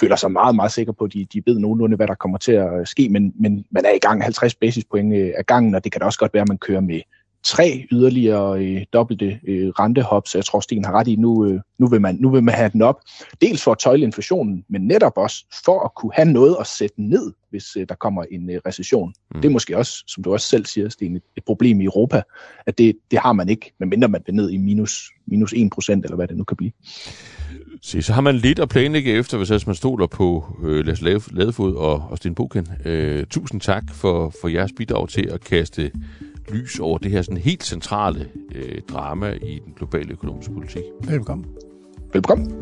[SPEAKER 4] føler sig meget, meget sikre på, at de, de ved nogenlunde, hvad der kommer til at ske. Men, men man er i gang 50 basispoint øh, af gangen, og det kan da også godt være, at man kører med tre yderligere øh, dobbelte øh, rentehop, så jeg tror, Sten har ret i, nu, øh, nu, vil man, nu vil man have den op. Dels for at tøjle inflationen, men netop også for at kunne have noget at sætte ned, hvis øh, der kommer en øh, recession. Mm. Det er måske også, som du også selv siger, Sten, et, et problem i Europa, at det, det har man ikke, medmindre man vil ned i minus, minus 1 procent, eller hvad det nu kan blive.
[SPEAKER 1] Se, så har man lidt at planlægge efter, hvis man stoler på øh, Lasse Ladefod og, og Sten Boken. Øh, tusind tak for, for jeres bidrag til at kaste lys over det her sådan helt centrale øh, drama i den globale økonomiske politik.
[SPEAKER 2] Velkommen.
[SPEAKER 4] Velkommen.